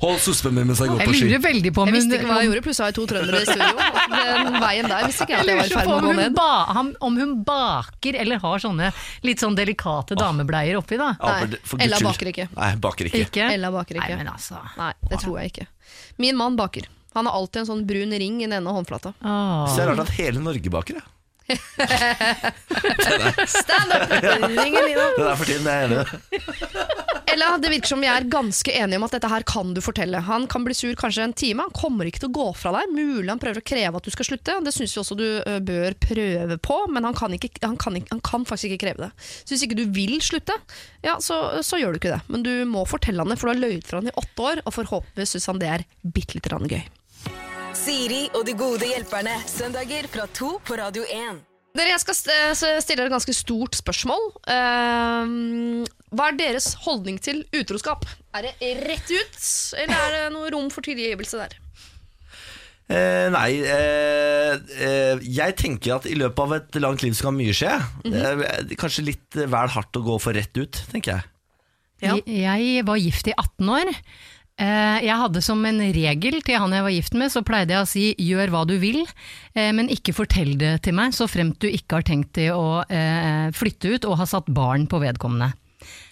Hold suspen min mens jeg går på ski. lurer veldig på om Jeg visste ikke hva jeg gjorde, plutselig har jeg to trøndere i studio. Den veien der visste ikke jeg Jeg at jeg var i ferd med å om gå hun, ned. om hun baker eller har sånne litt sånn delikate damebleier oppi, da. Nei, Ella baker ikke. Nei, baker ikke. Ikke? Ella baker ikke. Nei, men altså. Nei, det tror jeg ikke. Min mann baker. Han har alltid en sånn brun ring i den ene håndflata. Åh. Så det er rart at hele Norge baker, ja. Stand up! Ringen din, da. Det er for tiden, jeg er enig. Ella, det virker som vi er ganske enige om at dette her kan du fortelle. Han kan bli sur kanskje en time, han kommer ikke til å gå fra deg. Mulig han prøver å kreve at du skal slutte, det syns vi også du ø, bør prøve på, men han kan, ikke, han, kan ikke, han kan faktisk ikke kreve det. Så hvis ikke du vil slutte, ja, så, så gjør du ikke det. Men du må fortelle han det, for du har løyet for han i åtte år, og forhåpentligvis syns han det er bitte lite grann gøy. Siri og de gode hjelperne. Søndager fra to på Radio 1. Dere, Jeg skal stille dere et ganske stort spørsmål. Ehm, hva er deres holdning til utroskap? Er det rett ut, eller er det noe rom for tilgivelse der? Eh, nei, eh, eh, jeg tenker at i løpet av et langt liv så kan mye skje. eh, kanskje litt eh, vel hardt å gå for rett ut, tenker jeg. Ja. Jeg var gift i 18 år. Eh, Jeg hadde som en regel til han jeg var gift med, så pleide jeg å si gjør hva du vil, eh, men ikke fortell det til meg så fremt du ikke har tenkt til å eh, flytte ut og har satt barn på vedkommende.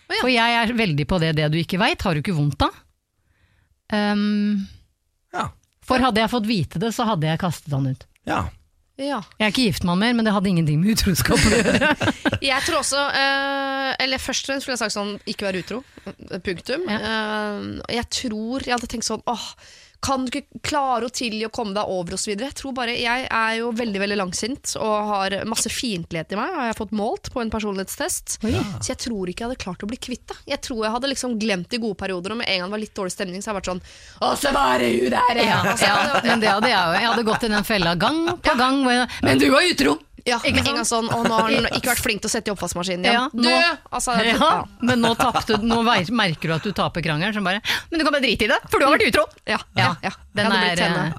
Oh, ja. For jeg er veldig på det det du ikke veit, har du ikke vondt av. Um, Ja. for hadde jeg fått vite det, så hadde jeg kastet han ut. ja. Ja. Jeg er ikke gift med han mer, men det hadde ingenting med utroskap å gjøre. Jeg tror også eh, Eller først og fremst skulle jeg sagt sånn ikke være utro. Punktum. Eh, jeg tror Jeg hadde tenkt sånn åh, kan du ikke klare å tilgi og komme deg over osv. Jeg tror bare Jeg er jo veldig veldig langsint og har masse fiendtlighet i meg, har jeg fått målt på en personlighetstest. Så jeg tror ikke jeg hadde klart å bli kvitt det. Jeg tror jeg hadde liksom glemt de gode perioder, og med en gang det var litt dårlig stemning, så har jeg vært sånn Å, var det hun der! Ja, Altså, ja, men det hadde jeg jo. Jeg hadde gått i den fella gang på gang. Men du var utro! Ja, Ikke med en gang sånn, og nå har han ikke vært flink til å sette i oppvaskmaskinen igjen. Ja, nå- Altså, Ja, ja. men nå, tapte, nå merker du at du taper krangelen. som bare Men du kan bare drite i det, for du har vært utro! Ja, ja, ja. Den, ja, er, eh,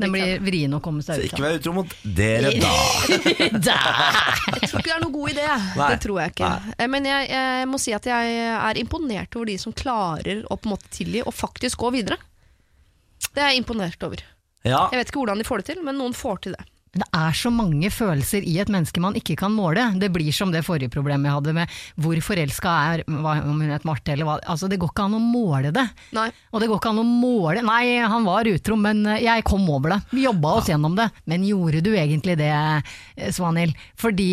den blir vrien å komme seg ut av. vær utro mot dere, da. Jeg tror ikke det er noen god idé. Nei. Det tror jeg ikke. Nei. Men jeg, jeg må si at jeg er imponert over de som klarer å på en måte tilgi og faktisk gå videre. Det er jeg imponert over. Ja, Jeg vet ikke hvordan de får det til, men noen får til det. Det er så mange følelser i et menneske man ikke kan måle. Det blir som det forrige problemet jeg hadde med hvor forelska er, hva- om hun het Marte eller hva. Altså, det går ikke an å måle det. Nei. Og det går ikke an å måle Nei, han var utro, men eh, jeg kom over det. Vi jobba oss gjennom det. Men gjorde du egentlig det, eh, Svanhild? Fordi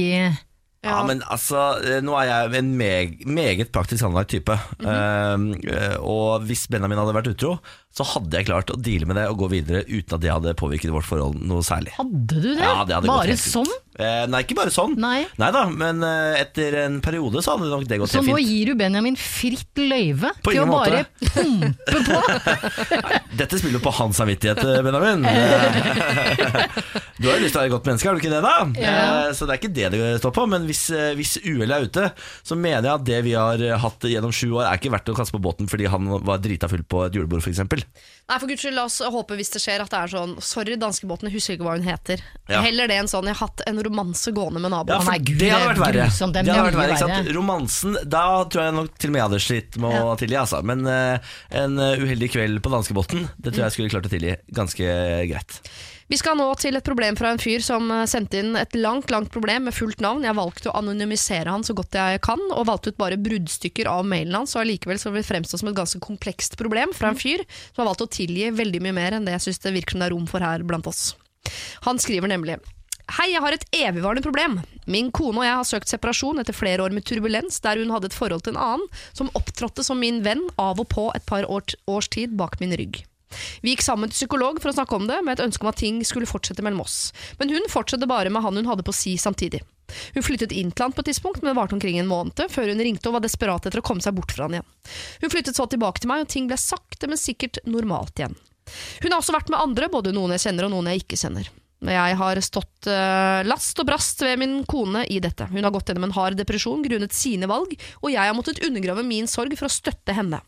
Ja, men altså, eh, nå er jeg en meg, meget praktisk anlagt type. Eh, og hvis Benjamin hadde vært utro, så hadde jeg klart å deale med det og gå videre uten at det hadde påvirket vårt forhold noe særlig. Hadde du det? Ja, det hadde Bare sånn? Eh, nei, ikke bare sånn. Nei. da, men eh, etter en periode så hadde nok det gått Så helt nå gir du Benjamin fritt løyve På til å måte. bare pumpe på? Dette spiller på hans samvittighet, eh, Benjamin. du har jo lyst til å være et godt menneske, har du ikke det, da? Eh, Så det er ikke det det står på. Men hvis, eh, hvis uhellet er ute, så mener jeg at det vi har eh, hatt gjennom sju år, er ikke verdt å kaste på båten fordi han var drita full på et julebord, f.eks. Nei, for guds skyld, la oss håpe hvis det skjer at det er sånn Sorry, danskebåten, jeg husker ikke hva hun heter. Ja. Heller det enn sånn jeg har hatt en romanse gående med Ja, naboen. for nei, Gud, det hadde vært verre. grusomt, det hadde vært verre ikke sant? Romansen, da tror jeg nok til og med jeg hadde slitt med å tilgi. Altså. Men uh, en eh, uheldig kveld på danskebåten, det tror jeg skulle klart å tilgi ganske greit. Vi skal nå til et problem fra en fyr som eh, sendte inn et langt langt problem med fullt navn. Jeg valgte å anonymisere han så godt jeg kan, og valgte ut bare bruddstykker av mailen hans. Og allikevel vil det fremstå som et ganske komplekst problem fra en fyr som har valgt å tilgi veldig mye mer enn det jeg syns det virker som det er rom for her blant oss. Han skriver nemlig Hei, jeg har et evigvarende problem. Min kone og jeg har søkt separasjon etter flere år med turbulens, der hun hadde et forhold til en annen som opptrådte som min venn av og på et par års tid bak min rygg. Vi gikk sammen til psykolog for å snakke om det, med et ønske om at ting skulle fortsette mellom oss. Men hun fortsatte bare med han hun hadde på si samtidig. Hun flyttet inn til han på et tidspunkt, men det varte omkring en måned, før hun ringte og var desperat etter å komme seg bort fra han igjen. Hun flyttet så tilbake til meg, og ting ble sakte, men sikkert normalt igjen. Hun har også vært med andre, både noen jeg kjenner og noen jeg ikke kjenner. Jeg har stått eh, last og brast ved min kone i dette. Hun har gått gjennom en hard depresjon grunnet sine valg, og jeg har måttet undergrave min sorg for å støtte henne.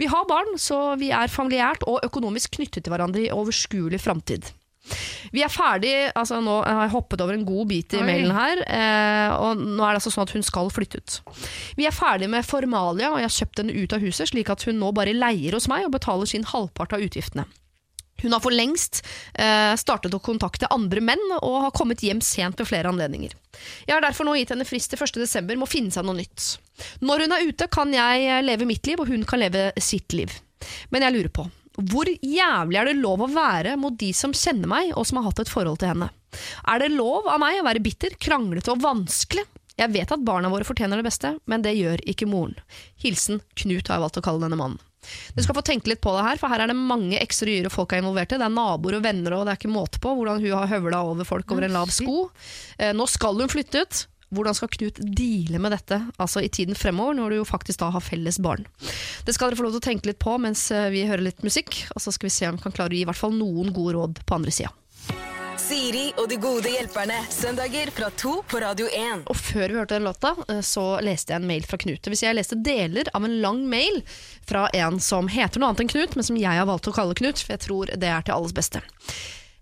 Vi har barn, så vi er familiært og økonomisk knyttet til hverandre i overskuelig framtid. Vi er ferdig, altså nå har jeg hoppet over en god bit i Oi. mailen her, eh, og nå er det altså sånn at hun skal flytte ut. Vi er ferdig med formalia, og jeg har kjøpt henne ut av huset, slik at hun nå bare leier hos meg og betaler sin halvpart av utgiftene. Hun har for lengst eh, startet å kontakte andre menn og har kommet hjem sent ved flere anledninger. Jeg har derfor nå gitt henne frist til 1. desember med å finne seg noe nytt. Når hun er ute, kan jeg eh, leve mitt liv, og hun kan leve sitt liv. Men jeg lurer på, hvor jævlig er det lov å være mot de som kjenner meg, og som har hatt et forhold til henne? Er det lov av meg å være bitter, kranglete og vanskelig? Jeg vet at barna våre fortjener det beste, men det gjør ikke moren. Hilsen Knut, har jeg valgt å kalle denne mannen. Du skal få tenke litt på det her, for her er det mange ekser og og folk er involvert i. Det er naboer og venner, og det er ikke måte på hvordan hun har høvla over folk over en lav sko. Eh, nå skal hun flytte ut. Hvordan skal Knut deale med dette altså i tiden fremover, når du jo faktisk da har felles barn? Det skal dere få lov til å tenke litt på mens eh, vi hører litt musikk, og så skal vi se om vi kan klare å gi i hvert fall noen gode råd på andre sida. Siri og de gode hjelperne. Søndager fra to på Radio 1. Og før vi hørte den låta, eh, så leste jeg en mail fra Knut. Hvis jeg leste deler av en lang mail fra en som heter noe annet enn Knut, men som jeg har valgt å kalle Knut, for jeg tror det er til alles beste.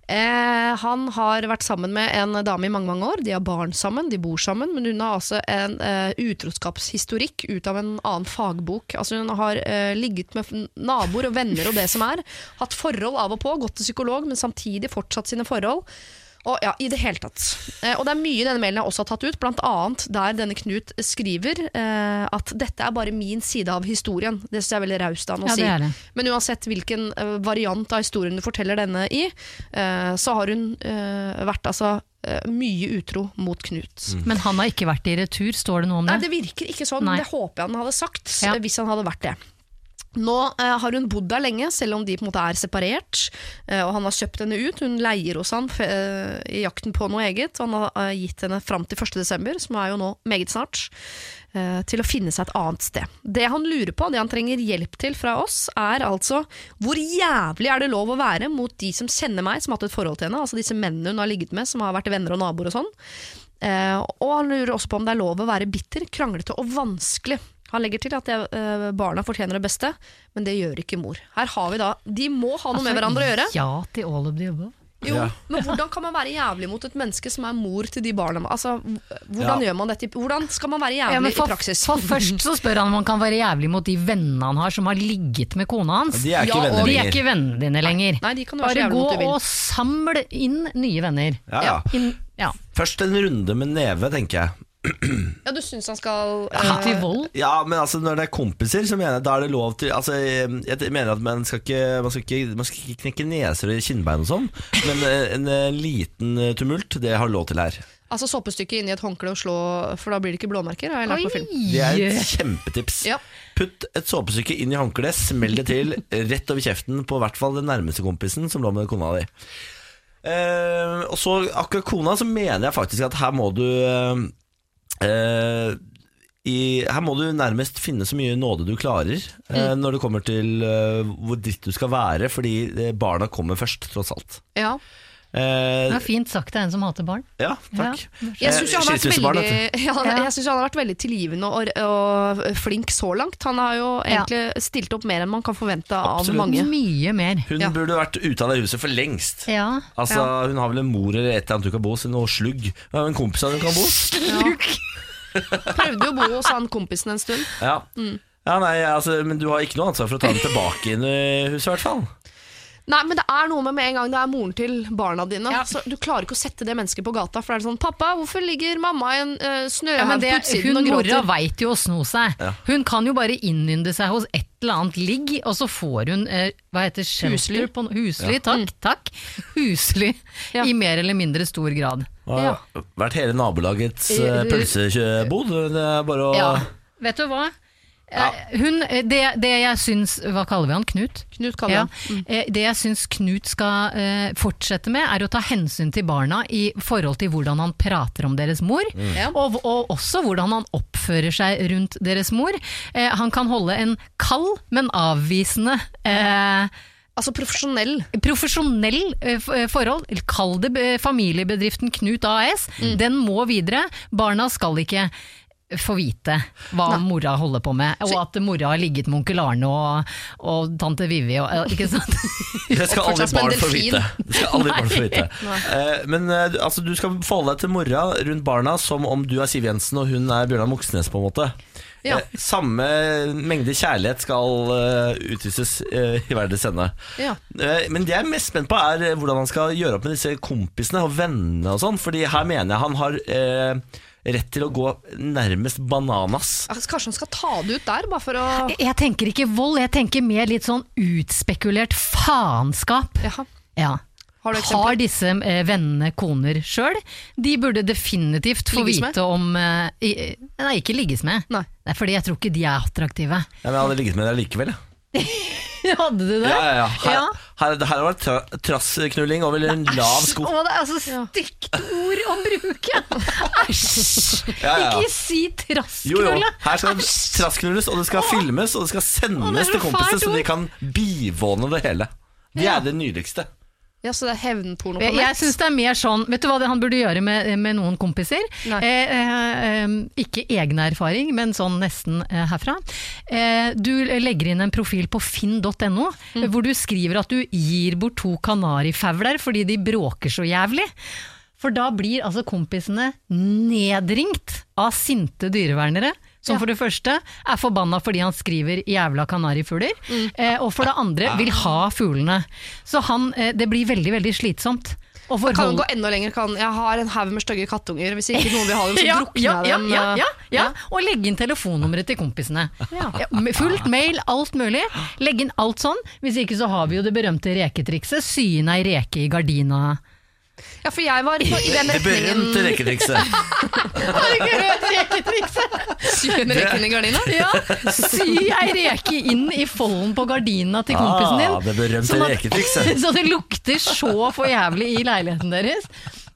Eh, han har vært sammen med en dame i mange mange år. De har barn sammen, de bor sammen. Men hun har altså en eh, utroskapshistorikk ut av en annen fagbok. Altså Hun har eh, ligget med naboer og venner og det som er. Hatt forhold av og på, gått til psykolog, men samtidig fortsatt sine forhold. Og ja, i det hele tatt. Eh, og det er mye i denne mailen jeg også har tatt ut, annet der denne Knut skriver eh, at dette er bare min side av historien. Det synes jeg er veldig raust av han å Ja, si. det det. Men uansett hvilken eh, variant av historien du forteller denne i, eh, så har hun eh, vært altså mye utro mot Knut. Men han har ikke vært i retur, står det noe om det? Nei, det? virker ikke sånn. Nei. Det håper jeg han hadde sagt, Ja. hvis han hadde vært det. Nå eh, har hun bodd der lenge, selv om de på en måte er separert. eh, og han har kjøpt henne ut. Hun leier hos han eh, i jakten på noe eget. Og han har eh, gitt henne fram til 1. desember, som er jo nå meget snart, eh, til å finne seg et annet sted. Det han lurer på, det han trenger hjelp til fra oss, er altså hvor jævlig er det lov å være mot de som kjenner meg, som har hatt et forhold til henne, altså disse mennene hun har ligget med, som har vært venner og naboer og sånn. Eh, og han lurer også på om det er lov å være bitter, kranglete og vanskelig. Han legger til at jeg, eh, barna fortjener det beste, men det gjør ikke mor. Her har vi da, De må ha noe med hverandre å gjøre. Ja til all of the above. Jo, Ja. Men hvordan kan man være jævlig mot et menneske som er mor til de barna? Altså, hvordan Ja. gjør man dette? Hvordan skal man være jævlig Ja, for, i praksis? for først så spør han om han kan være jævlig mot de vennene han har som har ligget med kona hans. De er ikke Ja, venner og De er ikke vennene dine lenger. Nei, de kan være Bare gå mot du vil. og samle inn nye venner. Ja, ja. Inn, ja. Først en runde med neve, tenker jeg. Ja, Du syns han skal Ty eh, til vold. Ja, men altså når det er kompiser, så mener jeg da er det lov til Altså, Jeg mener at man skal ikke Man skal ikke, man skal ikke knekke neser og kinnbein og sånn, men en, en, eh, liten eh, tumult, det har lov til her. Altså såpestykke inni et håndkle og slå, for da blir det ikke blåmerker? Har jeg lært på film. Det er et kjempetips. Ja. Putt et såpestykke inn i håndkleet, smell det til rett over kjeften på hvert fall den nærmeste kompisen som lå med kona di. Eh, og så akkurat kona, så mener jeg faktisk at her må du eh, eh, i, Her må du nærmest finne så mye nåde du klarer eh, når det kommer til eh, hvor dritt du skal være, fordi eh, barna kommer først, tross alt. Ja. Eh, Det er fint sagt av en som hater barn. ja, takk. Jeg syns han, ja, Ja. han har vært veldig tilgivende og, og flink så langt. Han har jo Ja. egentlig stilt opp mer enn man kan forvente av Absolutt. mange. Mye mer. Hun Ja. burde vært ute av det huset for lengst. Ja. Altså, Hun har vel en mor eller et eller annet hun kan bo hos, noe slugg. Hun har en kompis av hun kan bo hos. Prøvde jo å bo hos han kompisen en stund. Ja. Mm. Ja, nei, altså, men du har ikke noe ansvar for å ta dem tilbake inn i huset, i hvert fall. Nei, men det er noe med med en gang det er moren til barna dine. Ja. Så Du klarer ikke å sette det mennesket på gata. For det er sånn 'Pappa, hvorfor ligger mamma i en uh, snøhaug ja, på utsiden hun og mora gråter?' veit jo å sno seg. Hun kan jo bare innynde seg hos et eller annet ligg, og så får hun uh, hva heter shelter Husly. På, husly, takk, takk. Husly Ja. i mer eller mindre stor grad. Har vært hele nabolagets Eh, uh. Det er bare å Ja. Vet du hva? Ja. Hun, eh, det, det jeg syns Hva kaller vi han? Knut? Knut kaller Ja. han. Mm. Det jeg syns Knut skal eh, fortsette med, er å ta hensyn til barna i forhold til hvordan han prater om deres mor, mm. og, og også hvordan han oppfører seg rundt deres mor. Eh, han kan holde en kald, men avvisende eh, Altså profesjonell. Profesjonell eh, eh, forhold, kall det familiebedriften Knut AS, den må videre. Barna skal ikke få vite hva mora holder på med, og at mora har ligget med onkel Arne og, og tante Vivi. Og, eh, ikke sant? Det skal aldri barn få vite. Det skal aldri barn få vite. Uh, men uh, altså, du skal forholde deg til mora rundt barna som om du er Siv Jensen og hun er Bjørnar Moxnes, på en måte. Ja. Eh, samme mengde kjærlighet skal eh, utvises eh, i hver ende. Ja. Eh, Men det jeg er mest spent på, er eh, hvordan han skal gjøre opp med disse kompisene og vennene og sånn. Fordi her mener jeg han har eh, rett til å gå nærmest bananas. Altså, Kanskje han skal ta det ut der, bare for å Jeg- Jeg tenker ikke vold, jeg tenker mer litt sånn utspekulert faenskap. Jaha. Ja. Har du Har disse eh, vennene koner sjøl? De burde definitivt få Ligges med? vite om eh, Nei, ikke ligges med. Nei. Nei, fordi jeg tror ikke de er attraktive. Ja, men jeg hadde ligget med deg likevel, jeg. Hadde du det? Ja, ja, ja. Her, Ja. her, her har det vært tra trassknulling over en lav sko. Å, det er altså stygt ord å bruke! Æsj! Ja, ja. Ikke si Jo, jo. trassknulle! Her skal det trassknulles, og det skal filmes, og det skal sendes Åh, det til kompisene, så de kan bivåne det hele. Det Ja. er det nydeligste. Ja, Så det er hevnporno på Jeg, nett? jeg synes det er mer sånn Vet du hva det han burde gjøre med, med noen kompiser? Eh, eh, eh, ikke egen erfaring, men sånn nesten eh, herfra. Eh, du legger inn en profil på finn.no Mm. hvor du skriver at du gir bort to kanarifavler fordi de bråker så jævlig. For da blir altså kompisene nedringt av sinte dyrevernere. Som Ja. for det første er forbanna fordi han skriver 'jævla kanarifugler', Mm. eh, og for det andre vil ha fuglene. Så han, eh, det blir veldig, veldig slitsomt. å Kan forholde- gå enda lenger. Kan, jeg har en haug med stygge kattunger. Hvis ikke noen vil ha dem, så ja, drukner ja, jeg ja, dem. ja, ja, ja. Og legge inn telefonnummeret til kompisene. Fullt mail, alt mulig. Legg inn alt sånn. Hvis ikke så har vi jo det berømte reketrikset. Sy inn ei reke i gardina. Ja, for jeg var på, i den Det berømte rekketrikset. Har du ikke hørt reketrikset? Sy en rekken i gardina. Ja, Sy ei reke inn i folden på gardina til kompisen din. Ah, det berømte Sånn at- reketrikset. Så det lukter så for jævlig i leiligheten deres.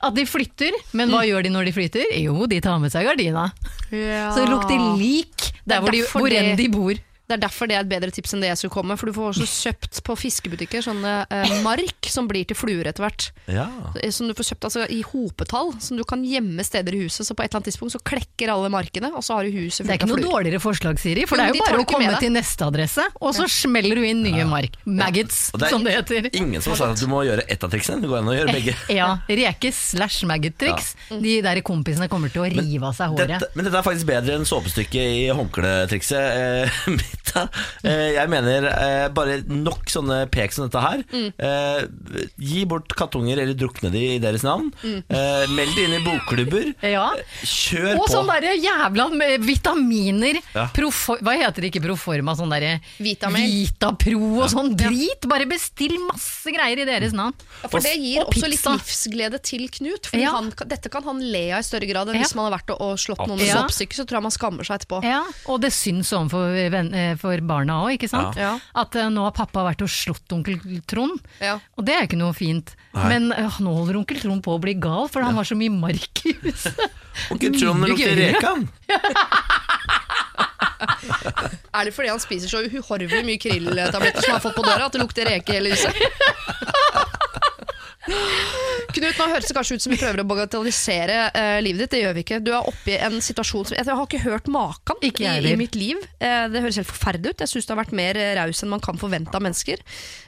At de flytter. Men hva gjør de når de flytter? Jo, de tar med seg gardina. Så det lukter lik der hvor, de, derfor hvor enn de bor. Det er derfor det er et bedre tips enn det jeg skulle komme med. For du får også kjøpt på fiskebutikker sånne eh, mark som blir til fluer etter hvert. Ja. Som du får kjøpt altså, i hopetall, som du kan gjemme steder i huset. Så på et eller annet tidspunkt så klekker alle markene, og så har du huset Det er ikke noe fluer. dårligere forslag, Siri. For Jo, det er jo de bare å komme til neste adresse, og så smeller du inn nye mark. Maggots, ja. det er som det heter. ingen som har sagt at du må gjøre ett av triksene. Det går an å gjøre begge. Ja, reke slash maggot-triks. De der kompisene kommer til å rive av seg håret. Dette, men dette er faktisk bedre enn såpestykket i håndkletrikset eh, da. Eh, jeg mener eh, bare nok sånne pek som dette her. Mm. gi bort kattunger eller drukne de i deres navn. Mm. meld de inn i bokklubber. Ja. Kjør Og på. sånn derre jævla vitaminer. Ja. Profor, hva heter det ikke Proforma? Sånn derre Vitapro og sånn drit. Bare bestill masse greier i deres navn. Ja, for det gir Og også litt livsglede til Knut. For Ja. han, dette kan han le av i større grad enn Ja. hvis man har vært og, og slått noen med Ja. soppstykker. Så tror jeg man skammer seg etterpå. Ja, og det syns overfor eh, for barna òg, ikke sant? Ja. At uh, nå har pappa vært og slått onkel Trond. Ja. Og det er ikke noe fint. Nei. Men uh, nå holder onkel Trond på å bli gal, for han har så mye mark i huset. Onkel Trond lukter rekan. Er det fordi han spiser så uhorvelig mye krilltabletter som han har fått på døra, at det lukter reke i hele huset? Knut, nå høres det kanskje ut som vi prøver å bagatellisere uh, livet ditt. Det gjør vi ikke. Du er oppe i en situasjon som Jeg har ikke hørt maken Ikke i, i mitt liv. Uh, det høres helt forferdelig ut. Jeg syns du har vært mer raus enn man kan forvente av mennesker.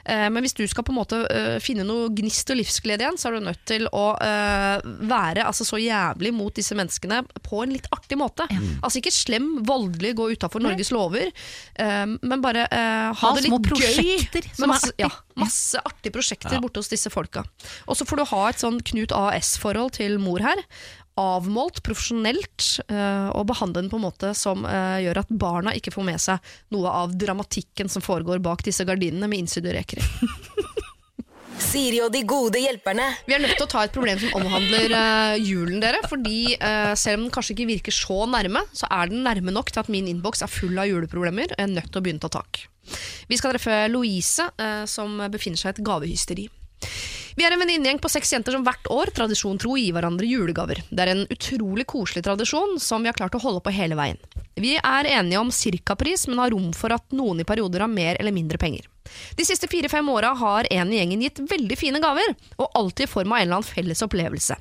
Uh, men hvis du skal på en måte finne noe gnist og livsglede igjen, så er du nødt til å være altså, så jævlig mot disse menneskene på en litt artig måte. Altså ikke slem, voldelig, gå utafor Norges lover, men bare ha, Ha det litt gøy. med som masse, ja, masse artige prosjekter borte hos disse folka. Og så får du ha et sånn Knut AS-forhold til mor her. Avmålt, profesjonelt, eh, og behandle den på en måte som eh, gjør at barna ikke får med seg noe av dramatikken som foregår bak disse gardinene med innsydde reker. Siri og de gode hjelperne. Vi er nødt til å ta et problem som omhandler uh, julen, dere. Fordi uh, selv om den kanskje ikke virker så nærme, så er den nærme nok til at min innboks er full av juleproblemer. og Jeg er nødt til å begynne å ta tak. Vi skal treffe Louise, uh, som befinner seg i et gavehysteri. Vi er en venninnegjeng på seks jenter som hvert år tradisjon tro gir hverandre julegaver. Det er en utrolig koselig tradisjon som vi har klart å holde på hele veien. Vi er enige om cirkapris, men har rom for at noen i perioder har mer eller mindre penger. De siste fire-fem åra har en i gjengen gitt veldig fine gaver, og alltid i form av en eller annen felles opplevelse.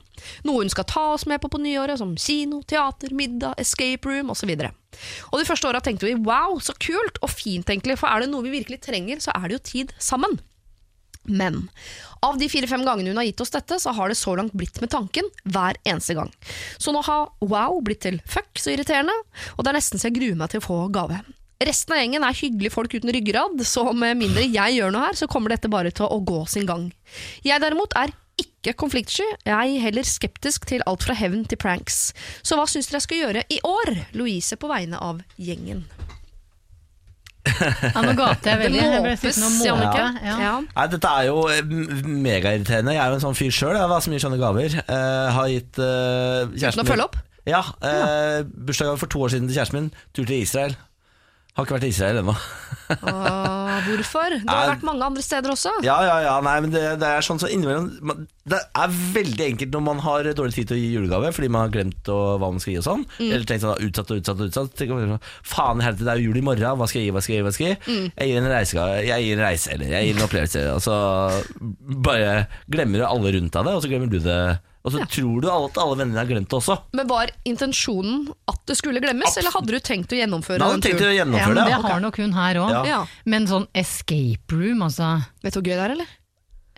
Noe hun skal ta oss med på på nyåret, som kino, teater, middag, escape room osv. Og de første åra tenkte vi wow, så kult og fint egentlig, for er det noe vi virkelig trenger, så er det jo tid sammen. Men av de fire-fem gangene hun har gitt oss dette, så har det så langt blitt med tanken hver eneste gang. Så nå har wow blitt til fuck, så irriterende, og det er nesten så jeg gruer meg til å få gave. Resten av gjengen er hyggelige folk uten ryggrad, så med mindre jeg gjør noe her, så kommer dette bare til å gå sin gang. Jeg derimot er ikke konfliktsky, jeg er heller skeptisk til alt fra hevn til pranks. Så hva syns dere jeg skal gjøre i år? Louise på vegne av gjengen. Ja, nå gapte jeg veldig. Det måpes, Jannicke. Ja. Ja. Nei, dette er jo eh, megairriterende. Jeg er jo en sånn fyr sjøl så mye sånne gaver. Uh, har gitt uh, kjæresten Uten å følge opp? Ja. Uh, Bursdagsgave for to år siden til kjæresten min. Tur til Israel. Har ikke vært i Israel ennå. Åh, hvorfor? Det har vært mange andre steder også. Ja, ja, ja, nei, men det, det er sånn så innimellom Det er veldig enkelt når man har dårlig tid til å gi julegave fordi man har glemt å, hva man skal gi og sånn. Eller tenkt sånn utsatt og utsatt og utsatt. Tenker sånn, Faen i helvete, det er jo jul i morgen. Hva skal jeg gi, hva skal jeg gi? hva skal Jeg gi? Jeg gir en reisegave, jeg gir en reise, eller jeg gir en opplevelse. Og så bare glemmer alle rundt av det, og så glemmer du det. Og så tror du at alle vennene har glemt det også. Men var intensjonen at det skulle glemmes, Absolutt. eller hadde du tenkt å gjennomføre Nei, hadde den tenkt å gjennomføre Ja, det, det okay. har nok hun her òg. Ja. Ja. Men sånn escape room, altså Vet du hvor gøy det er, eller?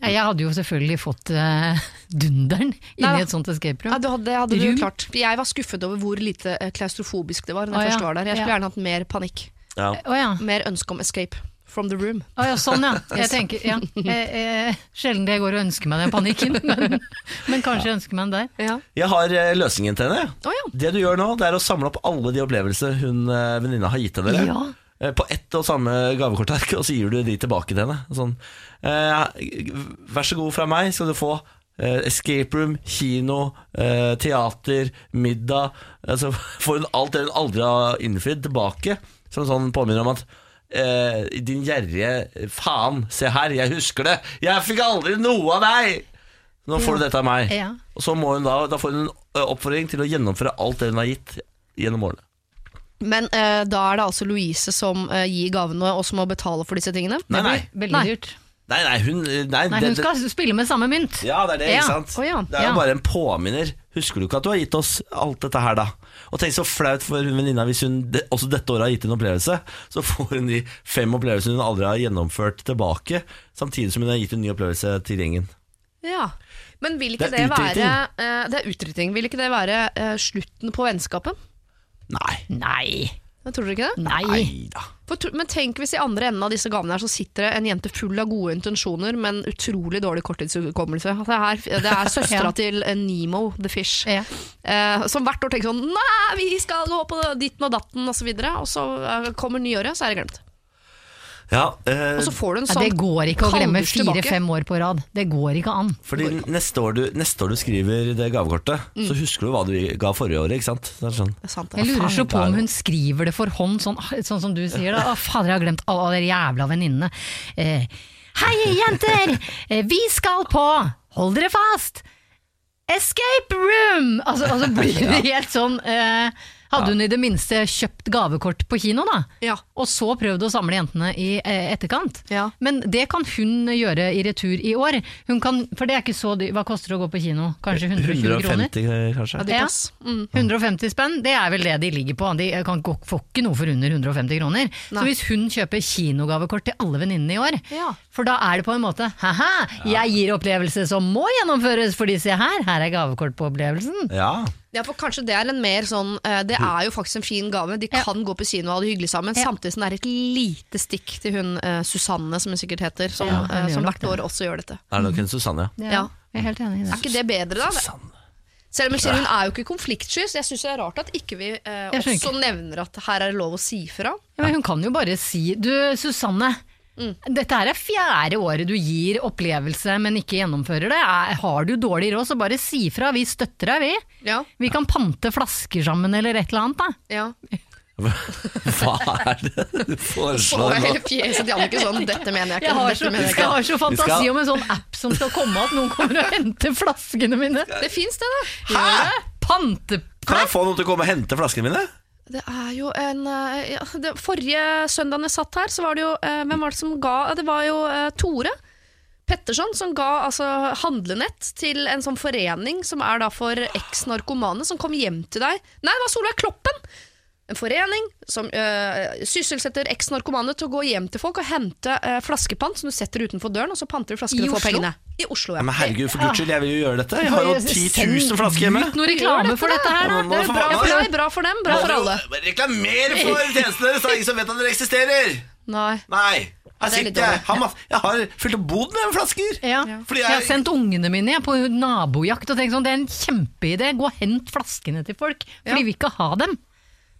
Jeg hadde jo selvfølgelig fått uh, dunderen inni et sånt escape Ja, room. du hadde, det hadde du Rum? klart. Jeg var skuffet over hvor lite eh, klaustrofobisk det var. Når Å, jeg ja. først var der. Jeg skulle Ja. gjerne hatt mer panikk. Ja. Å ja. Mer ønske om escape from the room. Ah, ja, sånn ja. Jeg tenker, ja. Sjelden det går å ønske meg den panikken, men, men kanskje ønsker meg den der. Ja. Jeg har eh, løsningen til henne. Oh, ja. Det du gjør nå, det er å samle opp alle de opplevelser hun eh, venninna har gitt til dere. Ja. eh, På ett og samme gavekortark, og så gir du de tilbake til henne. Sånn, eh, vær så god fra meg, skal du få eh, escape room, kino, eh, teater, middag. Altså, får hun alt det hun aldri har innfridd, tilbake. Som en sånn påminner om at eh, din gjerrige faen, se her, jeg husker det! Jeg fikk aldri noe av deg! Nå får du dette av meg. Ja. Og så må hun da, da får hun en oppfordring til å gjennomføre alt det hun har gitt gjennom årene. Men uh, da er det altså Louise som uh, gir gavene, og som må betale for disse tingene? Nei, nei. Veldig Nei. dyrt. Nei, nei, hun Nei, Nei, det, det, skal spille med samme mynt. Ja, det er det, Ja. ikke sant? Oh, ja. Det er jo Ja. bare en påminner. Husker du ikke at du har gitt oss alt dette her, da? Og tenk så flaut for hun venninna hvis hun også dette året har gitt en opplevelse. Så får hun de fem opplevelsene hun aldri har gjennomført tilbake, samtidig som hun har gitt en ny opplevelse til gjengen. Ja. Men vil ikke Det det, være eh, Det er utrytting. Vil ikke det være uh, slutten på vennskapet? Nei. Nei. Tror dere ikke det? Nei. For, men tenk hvis i andre enden av disse gavene her så sitter det en jente full av gode intensjoner, men utrolig dårlig korttidshukommelse. Det det er søstera Ja. til Nemo the Fish, Ja. eh, som hvert år tenker sånn Nei, vi skal gå på ditten og datten, og så. Og så eh, kommer nyåret, så er det glemt. Ja, eh, Og så får du en Ja, sånn det går ikke å glemme fire-fem år på rad. Det går ikke an. fordi neste år, du, neste år du skriver det gavekortet, så husker du hva du ga forrige året, ikke sant? Det er sånn. Det er sant. Jeg lurer så på om hun skriver det for hånd, sånn, sånn som du sier. da Å, Fader, jeg har glemt alle de jævla venninnene. Eh, Hei, jenter! Eh, vi skal på Hold dere fast! Escape room! Altså, altså blir det helt sånn eh, Hadde hun i det minste kjøpt gavekort på kino, da? Ja. Og så prøvd å samle jentene i eh, etterkant. Ja. Men det kan hun gjøre i retur i år. Hun kan, for det er ikke så dyrt. Hva koster det å gå på kino? Kanskje 120 kroner? 150 kanskje. Ja. Mm. 150 spenn, det er vel det de ligger på. De kan får ikke noe for under 150 kroner. Så hvis hun kjøper kinogavekort til alle venninnene i år, Ja. For da er det på en måte ha-ha, jeg gir opplevelse som må gjennomføres, fordi se her, her er gavekort på opplevelsen. Ja. Ja, for kanskje det er en mer sånn eh, Det er jo faktisk en fin gave. De kan gå på kino og ha det hyggelig sammen, Ja. samtidig som det er et lite stikk til hun eh, Susanne, som hun sikkert heter, som, Ja, hun eh, gjør som nok hvert det. år også gjør dette. Det er nok en Susanne, ja. Ja. Jeg er helt enig i det. Er ikke det bedre, da? Susanne. Selv om jeg sier hun er jo ikke konfliktsky, så jeg syns det er rart at ikke vi eh, Jeg skjønner også nevner at her er det lov å si fra. Ja, men hun kan jo bare si Du, Susanne. Dette her er fjerde året du gir opplevelse, men ikke gjennomfører det. Har du dårlig råd, så bare si fra. Vi støtter deg, vi. Ja, Vi kan pante flasker sammen eller et eller annet. da. ja. Hva er det du foreslår nå? fjeset til Annike sånn Dette mener jeg ikke. Jeg har, så, jeg jeg ikke. har så fantasi skal- om en sånn app som skal komme, at noen kommer og henter flaskene mine. Det fins det, da. Hæ? Pante... Kan jeg få noen til å komme og hente flaskene mine? Det er jo en eh, ja, det, Forrige søndag jeg satt her, så var det jo eh, Hvem var det som ga Det var jo eh, Tore Petterson som ga altså, handlenett til en sånn forening som er da for eks-narkomane, som kom hjem til deg. Nei, det var Solveig Kloppen! En forening som øh, sysselsetter eks-narkomane til å gå hjem til folk og hente øh, flaskepant som du setter utenfor døren, og så panter du flaskene Oslo? pengene. I Oslo, ja. Ja, men herregud, for guds skyld, jeg vil jo gjøre dette. Jeg har jo 10 000 flasker hjemme. Ut noe reklame for dette her, da. Det er bra for Bra, deg. bra for dem, bra for alle. Reklamer for tjenestene deres, så ingen som vet at dere eksisterer! Nei. Nei. Er litt sitter jeg. Har masse- Jeg har fylt opp boden med flasker. Ja. Fordi Jeg har sendt ungene mine på nabojakt og tenkt sånn, det er en kjempeidé. Gå og hent flaskene til folk, for Ja. de vil ikke ha dem.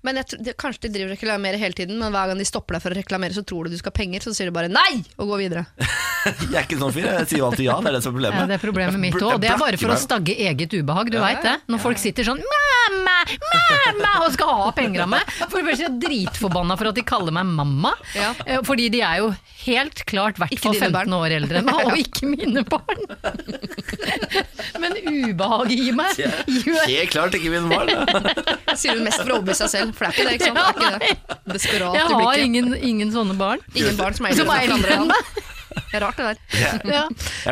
Men jeg, tror- det, Kanskje de driver og reklamerer hele tiden, men hver gang de stopper deg for å reklamere, så tror du du skal ha penger, så sier du bare nei og går videre. jeg er ikke sånn fyr. Jeg sier jo alltid ja. Det er det som er problemet. Ja, det er problemet mitt òg. Det er bare for å stagge eget ubehag, du veit det. Når folk sitter sånn mamma, mamma, og skal ha penger av meg. For det første er jeg dritforbanna for at de kaller meg mamma. Ja. Eh, Fordi de er jo helt klart hvert fall 15 barn. år eldre enn meg, og ikke mine barn. Men ubehaget i meg gjør Helt klart ikke mine barn. Sier hun mest for å overbevise seg selv, for det er ikke det. ikke sant? Det er ikke det. Desperat Jeg har blikket. ingen, ingen sånne barn. Ingen barn som er Som eldre er enn andre. Det er rart, det der. Ja. Ja.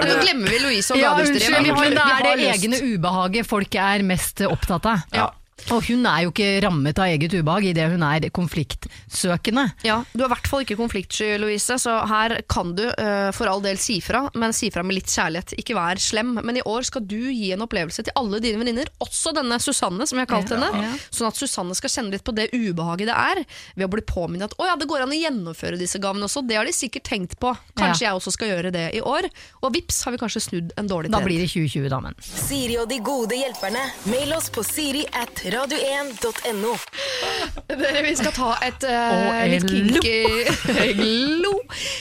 Nå glemmer vi Louise og Ja, har- men det er det egne ubehaget folk er mest opptatt av. Ja. Og hun er jo ikke rammet av eget ubehag idet hun er konfliktsøkende. Ja, Du er i hvert fall ikke konfliktsky, Louise, så her kan du uh, for all del si fra, men si fra med litt kjærlighet. Ikke vær slem. Men i år skal du gi en opplevelse til alle dine venninner, også denne Susanne, som jeg har kalt henne, sånn at Susanne skal kjenne litt på det ubehaget det er, ved å bli påminnet at å ja, det går an å gjennomføre disse gavene også. Det har de sikkert tenkt på. Kanskje jeg også skal gjøre det i år. Og vips har vi kanskje snudd en dårlig Da blir det 2020, da, men. Siri og de gode hjelperne. Mail oss på siri at radio1.no. Dere, vi skal ta et uh, litt kinky Glo.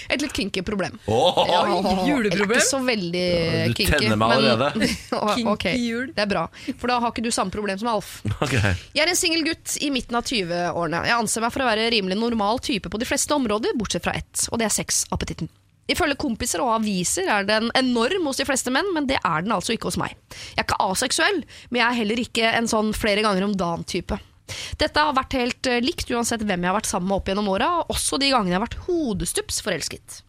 Et litt kinky problem. Åh, Ja, juleproblem? Ikke så veldig Du kinky. tenner meg allerede. ok, det er bra. For da har ikke du samme problem som Alf. Okay. Jeg er en singel gutt i midten av 20-årene. Jeg anser meg for å være rimelig normal type på de fleste områder, bortsett fra ett, og det er sexappetitten. Ifølge kompiser og aviser er den enorm hos de fleste menn, men det er den altså ikke hos meg. Jeg er ikke aseksuell, men jeg er heller ikke en sånn flere ganger om dagen-type. Dette har vært helt eh, likt uansett hvem jeg har vært sammen med opp gjennom åra, også de gangene jeg har vært hodestups forelsket.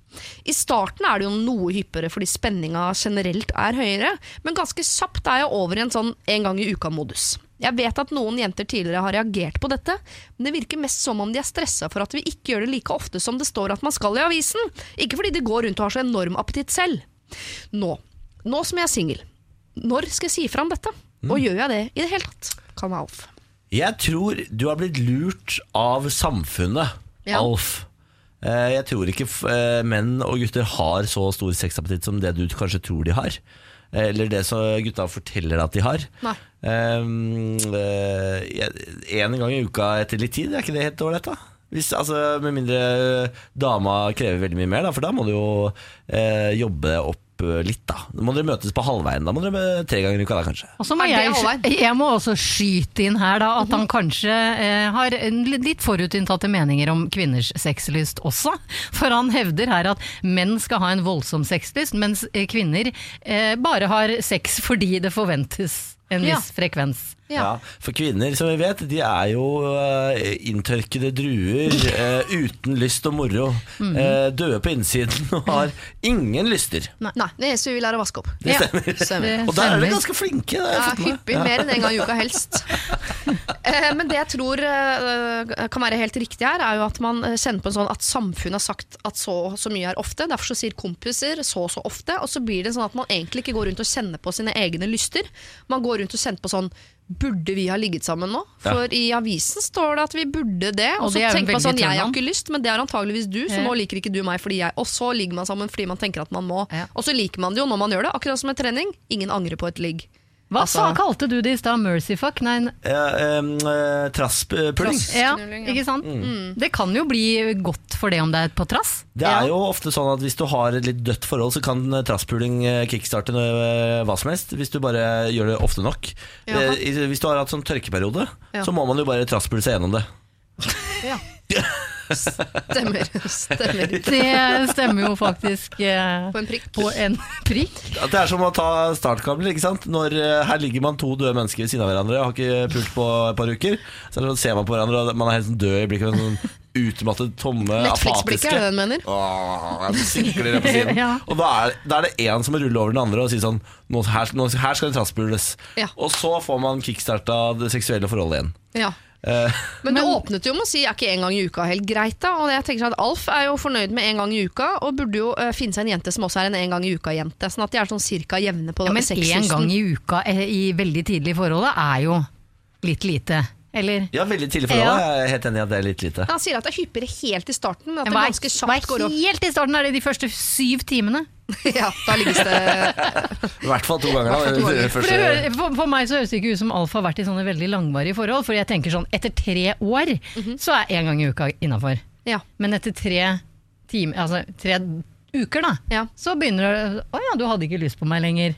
I starten er det jo noe hyppigere fordi spenninga generelt er høyere, men ganske kjapt er jeg over i en sånn en gang i uka-modus. Jeg vet at noen jenter tidligere har reagert på dette, men det virker mest som om de er stressa for at vi ikke gjør det like ofte som det står at man skal i avisen, ikke fordi de går rundt og har så enorm appetitt selv. Nå, nå som jeg er singel, når skal jeg si fra om dette? Og gjør jeg det i det hele tatt? Kan jeg Alf. Jeg tror du har blitt lurt av samfunnet, Ja. Alf. Eh, Jeg tror ikke eh, menn og gutter har så stor sexappetitt som det du kanskje tror de har. Eller det som gutta forteller at de har. Nei. Um, en gang i uka etter litt tid, er ikke det helt ålreit, da? Hvis, altså, med mindre dama krever veldig mye mer, da, for da må du jo eh, jobbe opp eh, litt. Da Da må dere møtes på halvveien. Da må dere med tre ganger i uka, da, kanskje. Og så må jeg, jeg må også skyte inn her da, at han kanskje eh, har litt forutinntatte meninger om kvinners sexlyst også. For han hevder her at menn skal ha en voldsom sexlyst, mens eh, kvinner eh, bare har sex fordi det forventes en Ja. viss frekvens. Ja, For kvinner, som vi vet, de er jo eh, inntørkede druer eh, uten lyst og moro. Mhm. Eh, døde på innsiden og har ingen lyster. Nei, det er så vi vil er å vaske opp. Det Ja. stemmer. Stemmer. Og der er vi ganske flinke. Det jeg Ja, hyppig, mer enn en gang i uka helst. Eh, Men det jeg tror kan være helt riktig her, er jo at man kjenner på en sånn at samfunnet har sagt at så og så mye er ofte. Derfor så sier kompiser så og så ofte, og så blir det sånn at man egentlig ikke går rundt og kjenner på sine egne lyster. Man går rundt og kjenner på sånn Burde vi ha ligget sammen nå? For i avisen står det at vi burde det. Og Og så er tenker man sånn, jeg har ikke lyst, men det er antageligvis du, så Ja. nå liker ikke du meg fordi jeg Og så ligger man sammen fordi man tenker at man må. Ja. Og så liker man det jo når man gjør det, akkurat som med trening. Ingen angrer på et ligg. Hva Altså- sa, kalte du det i stad? Mercyfuck? Nei, Ja, um, eh, Trasspuling. ja, ja. ikke sant? Mm. Det kan jo bli godt for det om det er på trass. Det er jo ofte sånn at hvis du har et litt dødt forhold, så kan trasspuling eh, kickstarte noe, eh, hva som helst. Hvis du bare gjør det ofte nok. Eh, Hvis du har hatt sånn tørkeperiode, Ja. så må man jo bare trasspule seg gjennom det. Ja. Stemmer. Stemmer. Det stemmer jo faktisk eh, På en prikk. på en prikk. Det er som å ta startkabler. ikke sant? Når eh, Her ligger man to døde mennesker ved siden av hverandre og har ikke pult på et par uker. Så sånn, ser man på hverandre, og man er helt sånn død i blikket. Sånn utmattet, tomme, Netflix-blikket, er det den mener? Åh, så sikler det på siden. Ja. Og da er, da er det én som må rulle over den andre og si sånn nå, her, nå, her skal det transpules. Ja. Og så får man kickstarta det seksuelle forholdet igjen. Ja. Eh, Men, du åpnet jo med å si er ikke en gang i uka helt greit, da. Og jeg tenker sånn at Alf er jo fornøyd med en gang i uka, og burde jo uh, finne seg en jente som også er en en gang i uka-jente. Sånn at de er sånn cirka jevne på Ja, men én sexlysten. gang i uka eh, i veldig tidlig i forholdet er jo litt lite. Eller? ja, veldig tidlig forhold. Jeg er helt enig i at det er litt lite. Han sier at det er hyppigere helt i starten, men at det er, ganske kjapt går opp. helt i starten? Er det de første syv timene? ja, da ligges det I hvert fall to ganger. da. ganger. For, det hører, for, for meg så høres det ikke ut som Alf har vært i sånne veldig langvarige forhold. For jeg tenker sånn, etter tre år så er én gang i uka innafor. Ja. Men etter tre timer, altså tre uker, da, Ja. så begynner det Å ja, du hadde ikke lyst på meg lenger.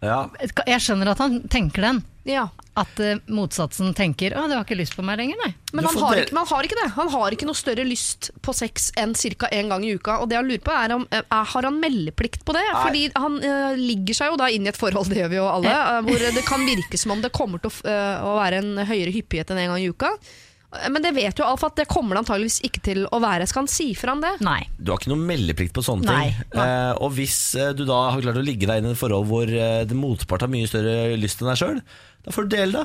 Ja. Jeg skjønner at han tenker den. ja. At uh, motsatsen tenker 'Å, du har ikke lyst på meg lenger', nei. Men han har, ikke, han har ikke det. Han har ikke noe større lyst på sex enn ca. én gang i uka. Og det jeg lurer på er om er, Har han meldeplikt på det? Fordi han uh, ligger seg jo da inn i et forhold, det gjør vi jo alle, uh, hvor det kan virke som om det kommer til å, eh, å være en høyere hyppighet enn én en gang i uka. Men det vet jo Alf at det kommer det antageligvis ikke til å være. Skal han si fra om det? Nei. Du har ikke noe meldeplikt på sånne Nei, ting. Eh, og hvis eh, du da har klart å ligge deg inn i et forhold hvor eh, det motpart har mye større lyst enn deg sjøl, da får du dele da.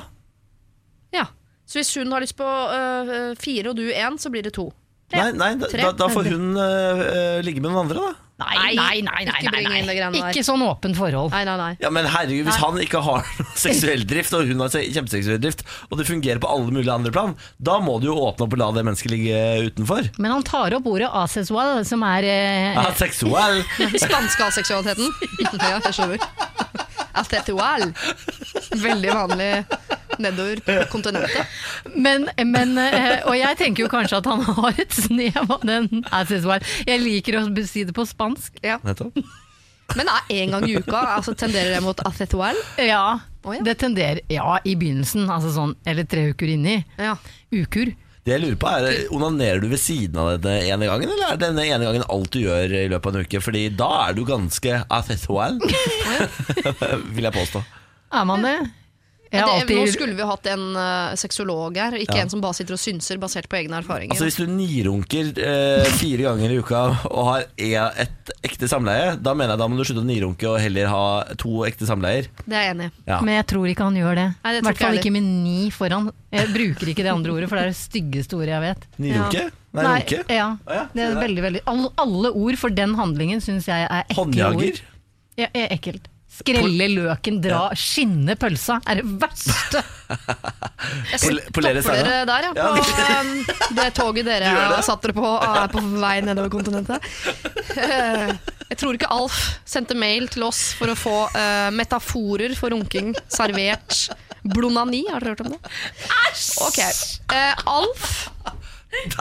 Ja. Så hvis hun har lyst på øh, fire og du én, så blir det to. Nei, nei da, da, da får hun eh, ligge med noen andre, da. Nei, nei, nei, nei, Ikke bring nei, inn det greiene der. Ikke sånn åpent forhold. Nei, nei, nei. Ja, men herregud, Hvis han ikke har noe seksuell drift, og hun har se- kjempeseksuell drift, og det fungerer på alle mulige andre plan, da må du jo åpne opp og la det mennesket ligge utenfor. Men han tar opp ordet asexual, som er eh, Ja, seksuell. Spanske aseksualiteten. ja, jeg skjønner. Atetual. Veldig vanlig nedover kontinentet. men, men, eh, Og jeg tenker jo kanskje at han har et snev av den. Jeg liker å si det på spansk. Ja. Nettopp. Men er én gang i uka, altså tenderer det mot atetual? Ja, oh, ja. det tenderer Ja, i begynnelsen, altså sånn, eller tre uker inni. Ja. Uker. Det jeg lurer på er, Onanerer du ved siden av denne ene gangen, eller er denne ene gangen alt du gjør i løpet av en uke? Fordi da er du ganske asexual, vil jeg påstå. Er man det? Jeg har Det, nå skulle vi hatt en uh, sexolog her, ikke Ja. en som bare sitter og synser basert på egne erfaringer. Altså Hvis du nirunker uh, fire ganger i uka og har e et ekte samleie, da mener jeg da må du slutte å nirunke og heller ha to ekte samleier. det er jeg enig i. Ja. Men jeg tror ikke han gjør det. Nei, I hvert ikke fall ikke med ni foran. Jeg bruker ikke det andre ordet, for det er det styggeste ordet jeg vet. Nirunke? Nei, runke? ja. Ja, Det er veldig, veldig alle, alle ord for den handlingen syns jeg er ekle Håndjager? ord. Ja, er ekkelt. Skrelle løken, dra, skinne pølsa er det verste. Jeg polere stopper dere der, ja. På um, det toget dere det? satt dere på og er på vei nedover kontinentet. Eh, Jeg tror ikke Alf sendte mail til oss for å få eh, metaforer for runking servert. Blonani, har dere hørt om det? Æsj! Ok. Eh,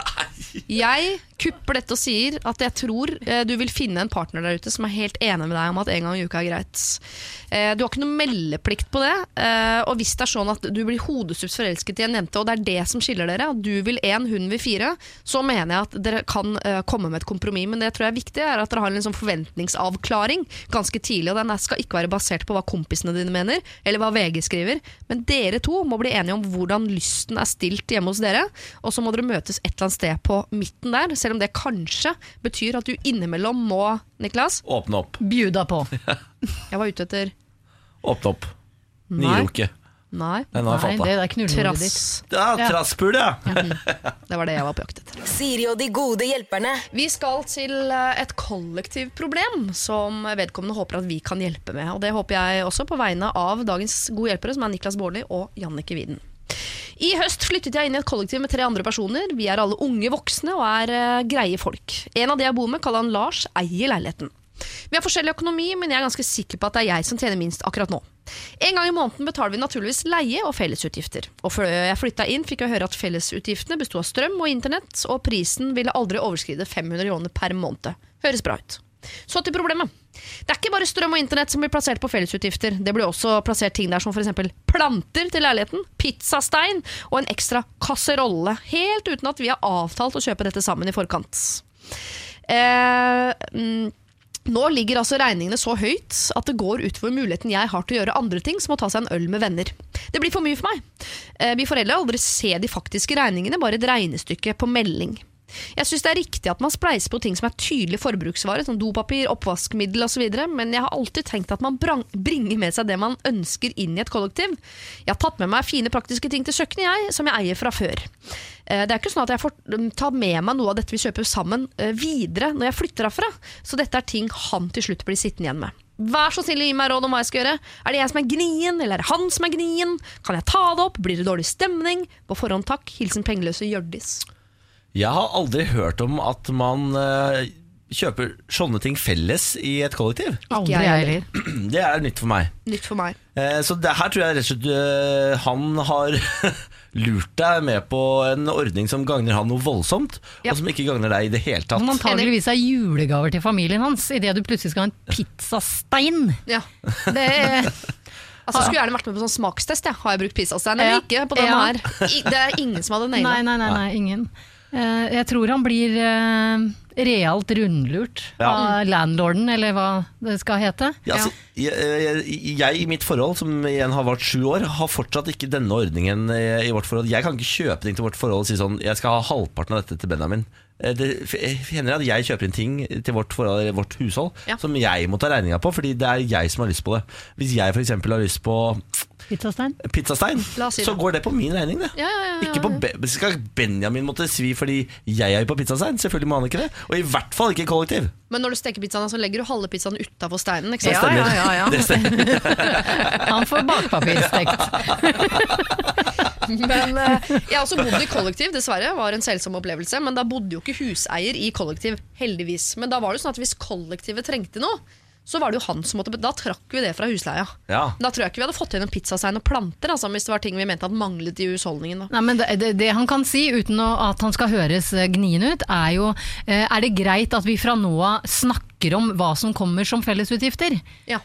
Alf Jeg kupper dette og sier at jeg tror eh, du vil finne en partner der ute som er helt enig med deg om at en gang i uka er greit. Eh, du har ikke noe meldeplikt på det, eh, og hvis det er sånn at du blir hodesups forelsket i en jente, og det er det som skiller dere, at du vil én, hun vil fire, så mener jeg at dere kan eh, komme med et kompromiss. Men det jeg tror jeg er viktig, er at dere har en liksom forventningsavklaring ganske tidlig, og den skal ikke være basert på hva kompisene dine mener, eller hva VG skriver, men dere to må bli enige om hvordan lysten er stilt hjemme hos dere, og så må dere møtes et eller annet sted på midten der, selv om det kanskje betyr at du innimellom må, Niklas, Åpne opp. Bjuda på. jeg var ute etter Åpne opp. Nei. Nyrunke. Nei, Nei, har jeg det fatta. er knulleordet ditt. Ja, Ja. trasspul, ja. Det var det jeg var på jakt etter. Siri og de gode hjelperne. Vi skal til eh, et kollektivproblem som vedkommende håper at vi kan hjelpe med. Og det håper jeg også på vegne av dagens gode hjelpere, som er Niklas Baarli og Jannike Widen. I høst flyttet jeg inn i et kollektiv med tre andre personer. Vi er alle unge voksne og er eh, greie folk. En av de jeg bor med, kaller han Lars, eier leiligheten. Vi har forskjellig økonomi, men jeg er ganske sikker på at det er jeg som tjener minst akkurat nå. En gang i måneden betaler vi naturligvis leie og fellesutgifter. Og før jeg flytta inn, fikk jeg høre at fellesutgiftene besto av strøm og internett, og prisen ville aldri overskride 500 kroner per måned. Høres bra ut. Så til problemet. Det er ikke bare strøm og internett som blir plassert på fellesutgifter. Det blir også plassert ting der som f.eks. planter til leiligheten, pizzastein og en ekstra kasserolle. Helt uten at vi har avtalt å kjøpe dette sammen i forkant. Eh, mm, nå ligger altså regningene så høyt at det går utover muligheten jeg har til å gjøre andre ting, som å ta seg en øl med venner. Det blir for mye for meg. Eh, Vi foreldre aldri se de faktiske regningene, bare et regnestykke på melding. Jeg syns det er riktig at man spleiser på ting som er tydelig forbruksvare, som dopapir, oppvaskmiddel osv., men jeg har alltid tenkt at man bringer med seg det man ønsker inn i et kollektiv. Jeg har tatt med meg fine praktiske ting til kjøkkenet, jeg, som jeg eier fra før. Eh, Det er ikke sånn at jeg får mm, ta med meg noe av dette vi kjøper sammen eh, videre når jeg flytter herfra, så dette er ting han til slutt blir sittende igjen med. Vær så snill gi meg råd om hva jeg skal gjøre. Er det jeg som er gnien, eller er det han som er gnien? Kan jeg ta det opp? Blir det dårlig stemning? På forhånd takk. Hilsen pengeløse Hjørdis. Jeg har aldri hørt om at man eh, kjøper sånne ting felles i et kollektiv. Aldri jeg heller. Det er nytt for meg. Nytt for meg. Eh, Så det her tror jeg rett og slett eh, han har lurt deg med på en ordning som gagner han noe voldsomt, Ja. og som ikke gagner deg i det hele tatt. Som antageligvis er julegaver til familien hans, idet du plutselig skal ha en pizzastein. Ja. Det Altså, skulle gjerne vært med på sånn smakstest. Ja. Har jeg brukt pizzastein eller Ja. ikke? på den Ja. her I, Det er ingen som hadde Nei, nei, nei, nei ingen. Eh, jeg tror han blir eh, realt rundlurt Ja. av landlorden, eller hva det skal hete. Ja, altså, jeg, jeg, jeg i mitt forhold, som igjen har vart sju år, har fortsatt ikke denne ordningen i, vårt forhold. Jeg kan ikke kjøpe ting til vårt forhold og si sånn Jeg skal ha halvparten av dette til Benjamin. Eh, Det hender at jeg kjøper inn ting til vårt, forhold, vårt hushold Ja. som jeg må ta regninga på, fordi det er jeg som har lyst på det. Hvis jeg f.eks. har lyst på Pizzastein. pizzastein, si så går det på min regning, det. Ja, ja, ja, ja, Ikke på Be Skal Benjamin måtte svi fordi jeg er på pizzastein? Selvfølgelig må han ikke det. Og i hvert fall ikke kollektiv. Men når du steker pizzaen, så legger du halve pizzaen utafor steinen. Ikke sant? ja, ja, ja. Det stemmer. Han får bakpapirstekt. Men eh, Jeg har også bodd i kollektiv, dessverre. var en selsom opplevelse. Men da bodde jo ikke huseier i kollektiv, heldigvis. Men da var det sånn at hvis kollektivet trengte noe, så var det jo han som måtte Da trakk vi det fra husleia. Ja. Da tror jeg ikke vi hadde fått igjen en pizzastein og planter, altså, hvis det var ting vi mente at manglet i husholdningen. Da. Nei, men det, det, det han kan si, uten å, at han skal høres eh, gnien ut, er jo eh, Er det greit at vi fra nå av snakker om hva som kommer som fellesutgifter? Ja.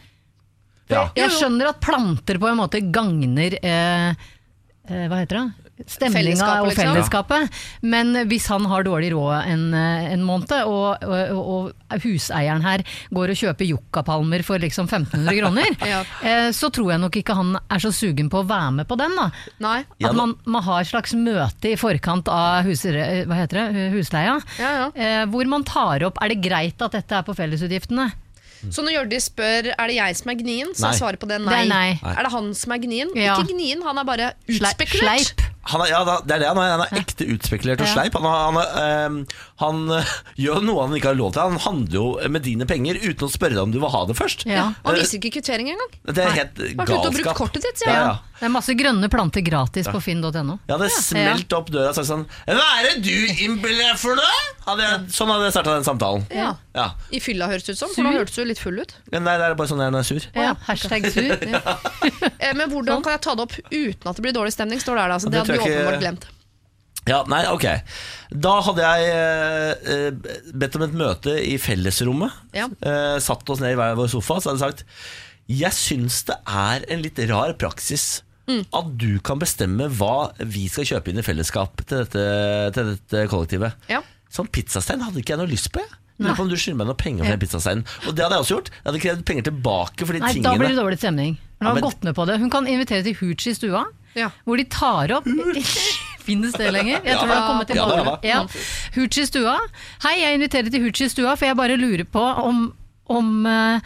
Ja. Jeg skjønner at planter på en måte gagner eh, eh, Hva heter det? Stemninga og liksom. fellesskapet. Men hvis han har dårlig råd en, eh, en måned, og, og, og huseieren her går og kjøper yuccapalmer for liksom 1500 kroner, Ja. eh, så tror jeg nok ikke han er så sugen på å være med på den. da. Nei. At man, man har et slags møte i forkant av hus, hva heter det, husleia, Ja, ja. eh, hvor man tar opp er det greit at dette er på fellesutgiftene. Så når Hjørdis spør er det jeg som er gnien, så er svaret på det Det er nei. Er det han som er gnien? Ja. Ikke gnien, han er bare utspekulert. Sleip. Han er, ja, det er det han er. Han er ekte utspekulert og Ja. sleip. Han, han, han, ehm, han eh, gjør noe han ikke har lov til. Han handler jo med dine penger uten å spørre deg om du vil ha det først. Ja. Han viser ikke kvittering engang. Det er helt brukt galskap. kortet ditt, sier ja, han. Det er masse grønne planter gratis på finn.no. Jeg hadde smelt opp døra og sagt sånn Hva er det du innbiller deg for noe? Hadde jeg, sånn hadde jeg starta den samtalen. Ja. Ja. I fylla høres det ut som, for nå hørtes du litt full ut. Men Nei, det er bare sånn jeg er sur. Ja, hashtag sur. Eh, Men hvordan kan jeg ta det opp uten at det blir dårlig stemning? står det her da, så Det jeg ikke- åpenbart glemt. Ja, nei, ok. Da hadde jeg eh, eh, bedt om et møte i fellesrommet. Ja. Eh, satt oss ned i hver vår sofa, så hadde jeg sagt Jeg syns det er en litt rar praksis at du kan bestemme hva vi skal kjøpe inn i fellesskap til dette, til dette kollektivet. Ja. Sånn pizzastein hadde ikke jeg noe lyst på. jeg. Lurer på om du skylder meg noen penger for den pizzasteinen. Og det hadde jeg også gjort. Jeg hadde krevd penger tilbake for de Nei, da tingene. blir det dårlig stemning. Hun Ja, har men- gått med på det. Hun kan invitere til hooch i stua, Ja. hvor de tar opp Finnes det lenger? Jeg tror det har kommet Ja, tilbake. ja, Hoochie stua. Hei, jeg inviterer til Hoochie stua, for jeg bare lurer på om, om eh,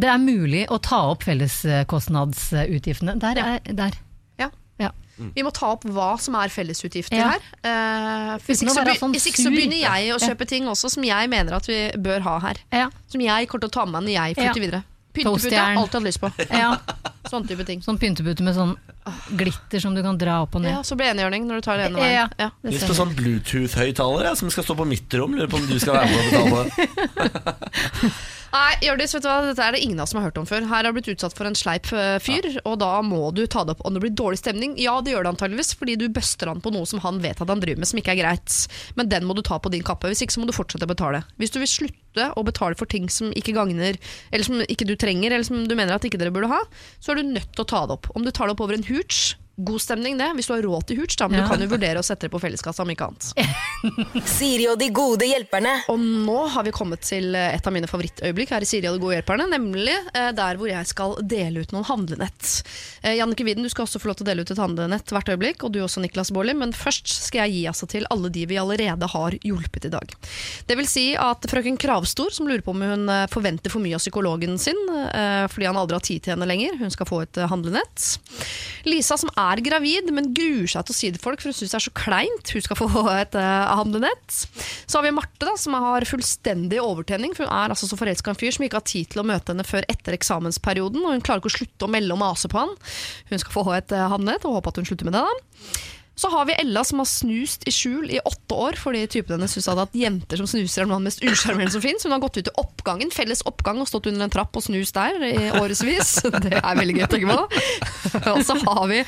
det er mulig å ta opp felleskostnadsutgiftene. Der er der. Ja. Ja. Vi må ta opp hva som er fellesutgifter Ja. her. Eh, hvis, ikke så be- sånn hvis ikke så begynner jeg å Ja. kjøpe ting også som jeg mener at vi bør ha her. Ja. Som jeg kommer til å ta med meg når jeg Ja. flytter videre. Pyntepute har jeg alltid hatt lyst på. ja. Sånn type ting. Sånn pyntepute med sånn glitter som du kan dra opp og ned. Ja, så blir det eniggjørning når du tar det ene veien. Ja. Ja. Det Lyst på sånn Bluetooth-høyttaler ja, som skal stå på mitt rom. Lurer på om du skal være med og betale. Nei, Hjørdis, vet du hva? dette er det ingen av oss som har hørt om før. Her har du blitt utsatt for en sleip eh, fyr, og da må du ta det opp om det blir dårlig stemning. Ja, det gjør det antageligvis, fordi du bøster han på noe som han vet at han driver med, som ikke er greit. Men den må du ta på din kappe. Hvis ikke så må du fortsette å betale. Hvis du vil slutte å betale for ting som ikke gagner, eller som ikke du trenger, eller som du mener at ikke dere burde ha, så er du nødt til å ta det opp. Om du tar det opp over en hooch, god stemning det, hvis du har råd til Hurts, men Ja. du kan jo vurdere å sette det på felleskassa om ikke annet. Siri og de gode hjelperne. Og nå har vi kommet til eh, et av mine favorittøyeblikk her i Siri og de gode hjelperne, nemlig eh, der hvor jeg skal dele ut noen handlenett. Eh, Jannike Widen, du skal også få lov til å dele ut et handlenett hvert øyeblikk, og du også, Niklas Baarli, men først skal jeg gi altså til alle de vi allerede har hjulpet i dag. Det vil si at frøken Kravstor, som lurer på om hun forventer for mye av psykologen sin, fordi han aldri har tid til henne lenger, hun skal få et handlenett. Lisa, som er gravid, men gruer seg til å si det til folk, for hun syns det er så kleint. Hun skal få et uh, handlenett. Så har vi Marte, da, som har fullstendig overtenning. For hun er altså så forelska en fyr som ikke har tid til å møte henne før etter eksamensperioden. Og hun klarer ikke å slutte å melde og mase på han. Hun skal få et uh, handlenett, og håper at hun slutter med det. da. Så har vi Ella som har snust i skjul i åtte år fordi typen hennes syns at jenter som snuser er noe av det mest usjarmerende som fins. Hun har gått ut i oppgangen, felles oppgang og stått under en trapp og snust der i årevis. Det er veldig gøy å tenke på. Og så har vi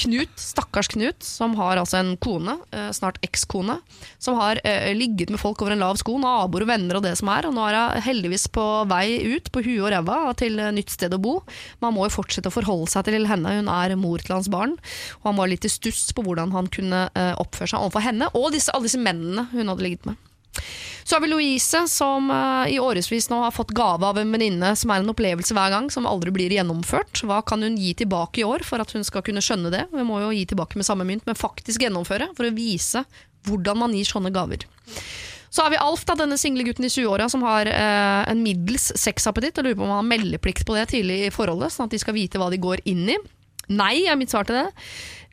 Knut, stakkars Knut, som har altså en kone, eh, snart ekskone, som har eh, ligget med folk over en lav sko, naboer og venner og det som er. Og nå er hun heldigvis på vei ut, på huet og ræva, til eh, nytt sted å bo. Man må jo fortsette å forholde seg til henne, hun er mor til hans barn. Og han var litt i stuss på hvordan han kunne eh, oppføre seg overfor henne, og disse, alle disse mennene hun hadde ligget med. Så har vi Louise, som eh, i årevis nå har fått gave av en venninne som er en opplevelse hver gang, som aldri blir gjennomført. Hva kan hun gi tilbake i år for at hun skal kunne skjønne det? Vi må jo gi tilbake med samme mynt, men faktisk gjennomføre, for å vise hvordan man gir sånne gaver. Så har vi Alf, da, denne single gutten i 20-åra som har eh, en middels sexappetitt. og lurer på om han har meldeplikt på det tidlig i forholdet, sånn at de skal vite hva de går inn i. Nei, er mitt svar til det.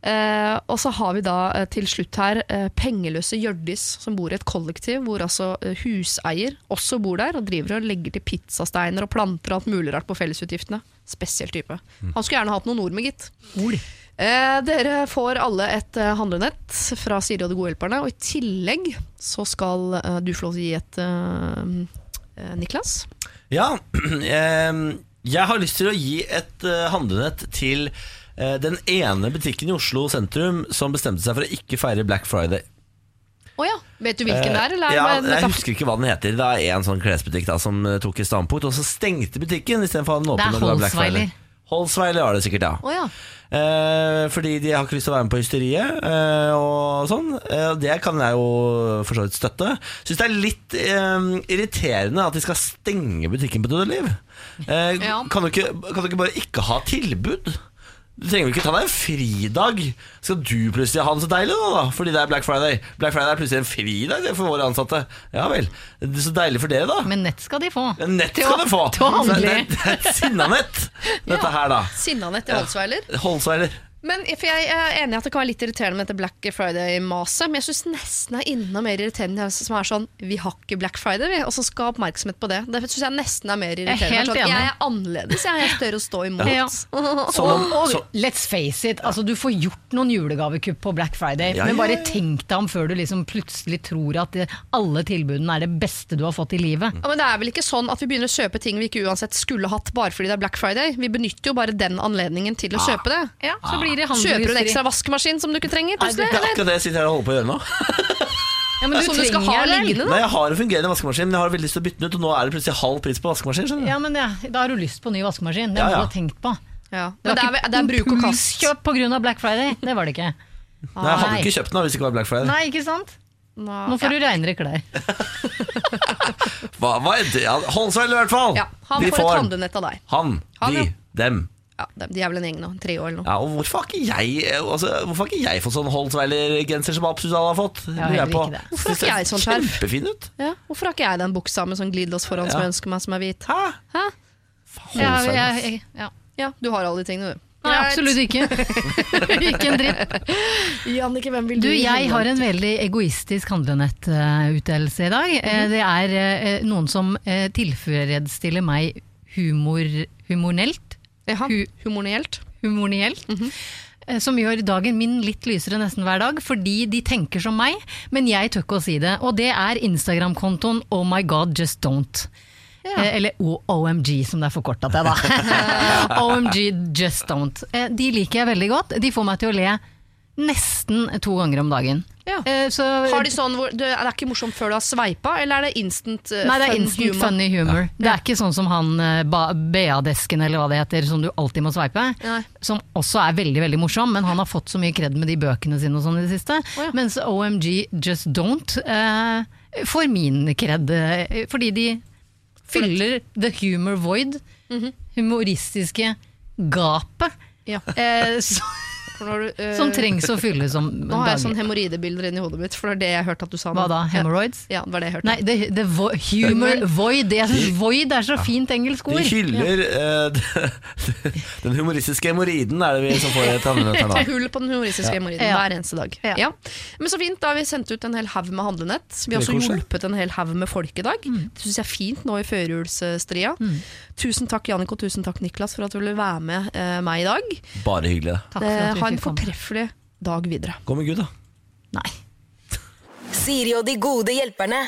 Eh, og så har vi da eh, til slutt her eh, pengeløse Hjørdis som bor i et kollektiv hvor altså eh, huseier også bor der og driver og legger til pizzasteiner og planter og alt mulig rart på fellesutgiftene. Spesiell type. Han skulle gjerne hatt noen ord med, gitt. Eh, dere får alle et eh, handlenett fra Siri og de gode hjelperne, og i tillegg så skal eh, du få lov til å gi et Niklas. Ja, eh, jeg har lyst til å gi et eh, handlenett til den ene butikken i Oslo sentrum som bestemte seg for å ikke feire Black Friday. Oh ja, vet du hvilken det er? Eller? er ja, jeg husker ikke hva den heter. Det er en sånn klesbutikk da, som eh, tok et standpunkt, og så stengte butikken istedenfor å ha den åpen er det Friday. Holsweiler. Holsweiler var det sikkert, ja. Oh, ja. Eh, fordi de har ikke lyst til å være med på hysteriet eh, og sånn. Eh, det kan jeg jo for så vidt støtte. Syns det er litt eh, irriterende at de skal stenge butikken på døde liv. Eh, Ja. kan, du ikke, kan du ikke bare ikke ha tilbud? Du trenger vel ikke ta deg en fridag? Skal du plutselig ha det så deilig nå, da? Fordi det er Black Friday. Black Friday er plutselig en fridag for våre ansatte. Ja vel. Det er så deilig for dere, da. Men nett skal de få. Nett skal de få! til å handle det, det er et sinnanett, dette her, da. Sinnanett til Holsweiler. Holsweiler. Men for Jeg er enig i at det kan være litt irriterende med dette Black Friday-maset, men jeg syns nesten er enda mer irriterende det som er sånn Vi har ikke Black Friday, vi, og så skal ha oppmerksomhet på det. Det syns jeg nesten er mer irriterende. helt sånn, jeg er annerledes, jeg, jeg tør å stå imot. Ja. Så, og, Og let's face it, altså du får gjort noen julegavekupp på Black Friday, Ja, men bare tenk deg om før du liksom plutselig tror at det, alle tilbudene er det beste du har fått i livet. Ja, men Det er vel ikke sånn at vi begynner å kjøpe ting vi ikke uansett skulle hatt bare fordi det er Black Friday. Vi benytter jo bare den anledningen til å kjøpe det. Ja, så blir blir det Kjøper du en ekstra vaskemaskin som du ikke trenger? Nei. Det er akkurat det jeg sitter her og holder på å gjøre nå. Ja, men du Som du skal ha liggende, liggende? Nei, Jeg har en fungerende vaskemaskin, men jeg har veldig lyst til å bytte den ut, og nå er det plutselig halv pris på vaskemaskin. skjønner du? Ja, men det, Da har du lyst på ny vaskemaskin. Det har du ja. du tenkt på. Ja. Det Men det var er, det er bruk og kast. Kjøp pga. Black Friday. Det var det ikke. Nei, Jeg hadde ikke kjøpt den hvis det ikke var Black Friday. Nei, ikke sant? Nå får du renere klær. Hva, hva er det? Ja, Holsveil i hvert fall! Ja, han De får et handlenett av deg. Han, Han, de, ja. dem. Ja, de er vel en gjeng nå. Tre år eller noe. Ja, og hvorfor har ikke jeg altså, Hvorfor har ikke jeg fått sånn Holtzweiler-genser som absolutt alle har fått? Ja, jeg heller på. ikke det. Hvorfor har ikke jeg sånn skjerf? Kjempefin ut. Ja, hvorfor har ikke jeg den buksa med sånn glidelås foran som jeg ønsker meg, som er hvit? Hæ? Hæ? Ja, jeg, jeg, ja. Ja, du har alle de tingene, du. Nei, absolutt ikke. ikke en dritt. Jannike, hvem vil Du, du jeg har en veldig egoistisk handlenettutdelelse i dag. Eh, Det er eh, noen som eh, tilfredsstiller meg humor, humornelt. Hu- Humornielt. humornielt. eh, Som gjør dagen min litt lysere nesten hver dag, fordi de tenker som meg, men jeg tør ikke å si det. Og det er Instagram-kontoen Oh my god, just don't. Eh, Eller OMG, som det er forkorta til, da. OMG, just don't. Eh, De liker jeg veldig godt. De får meg til å le nesten to ganger om dagen. Ja. Eh, Så, Har de sånn hvor, det, er ikke morsomt før du har sveipa, eller er det instant uh, Nei, det er fun instant humor? funny humor. Det er ikke sånn som han eh, ba- BA-desken eller hva det heter, som du alltid må sveipe. Nei. Som også er veldig veldig morsom, men han har fått så mye kred med de bøkene sine og sånn i det siste. ja. Mens OMG Just Don't eh, får min kred, fordi de fyller the humor void, Mhm. humoristiske gapet, Ja. eh, så, du, uh, som trengs å fylle som Nå har jeg sånn hemoroidebilder inni hodet mitt, for det er det jeg hørte at du sa nå. Hva da? Hemorrhoids? Ja, det var det jeg hørte. Nei, det, det vo humor void. Jeg void er så fint engelsk De hyller ja. uh, den humoristiske hemoroiden, er det vi som får her Et nå. hull på den humoristiske hemoroiden Ja. hver eneste dag. Ja. Ja. Men så fint, da har vi sendt ut en hel haug med handlenett. Vi har også hjulpet en hel haug med folk i dag. Mm. Det syns jeg er fint nå i førjulsstria. Tusen takk Jannik og tusen takk Niklas for at du ville være med eh, meg i dag. Bare hyggelig. Takk for at ha en fortreffelig dag videre. Gå med Gud, da. Nei. Siri og de gode hjelperne.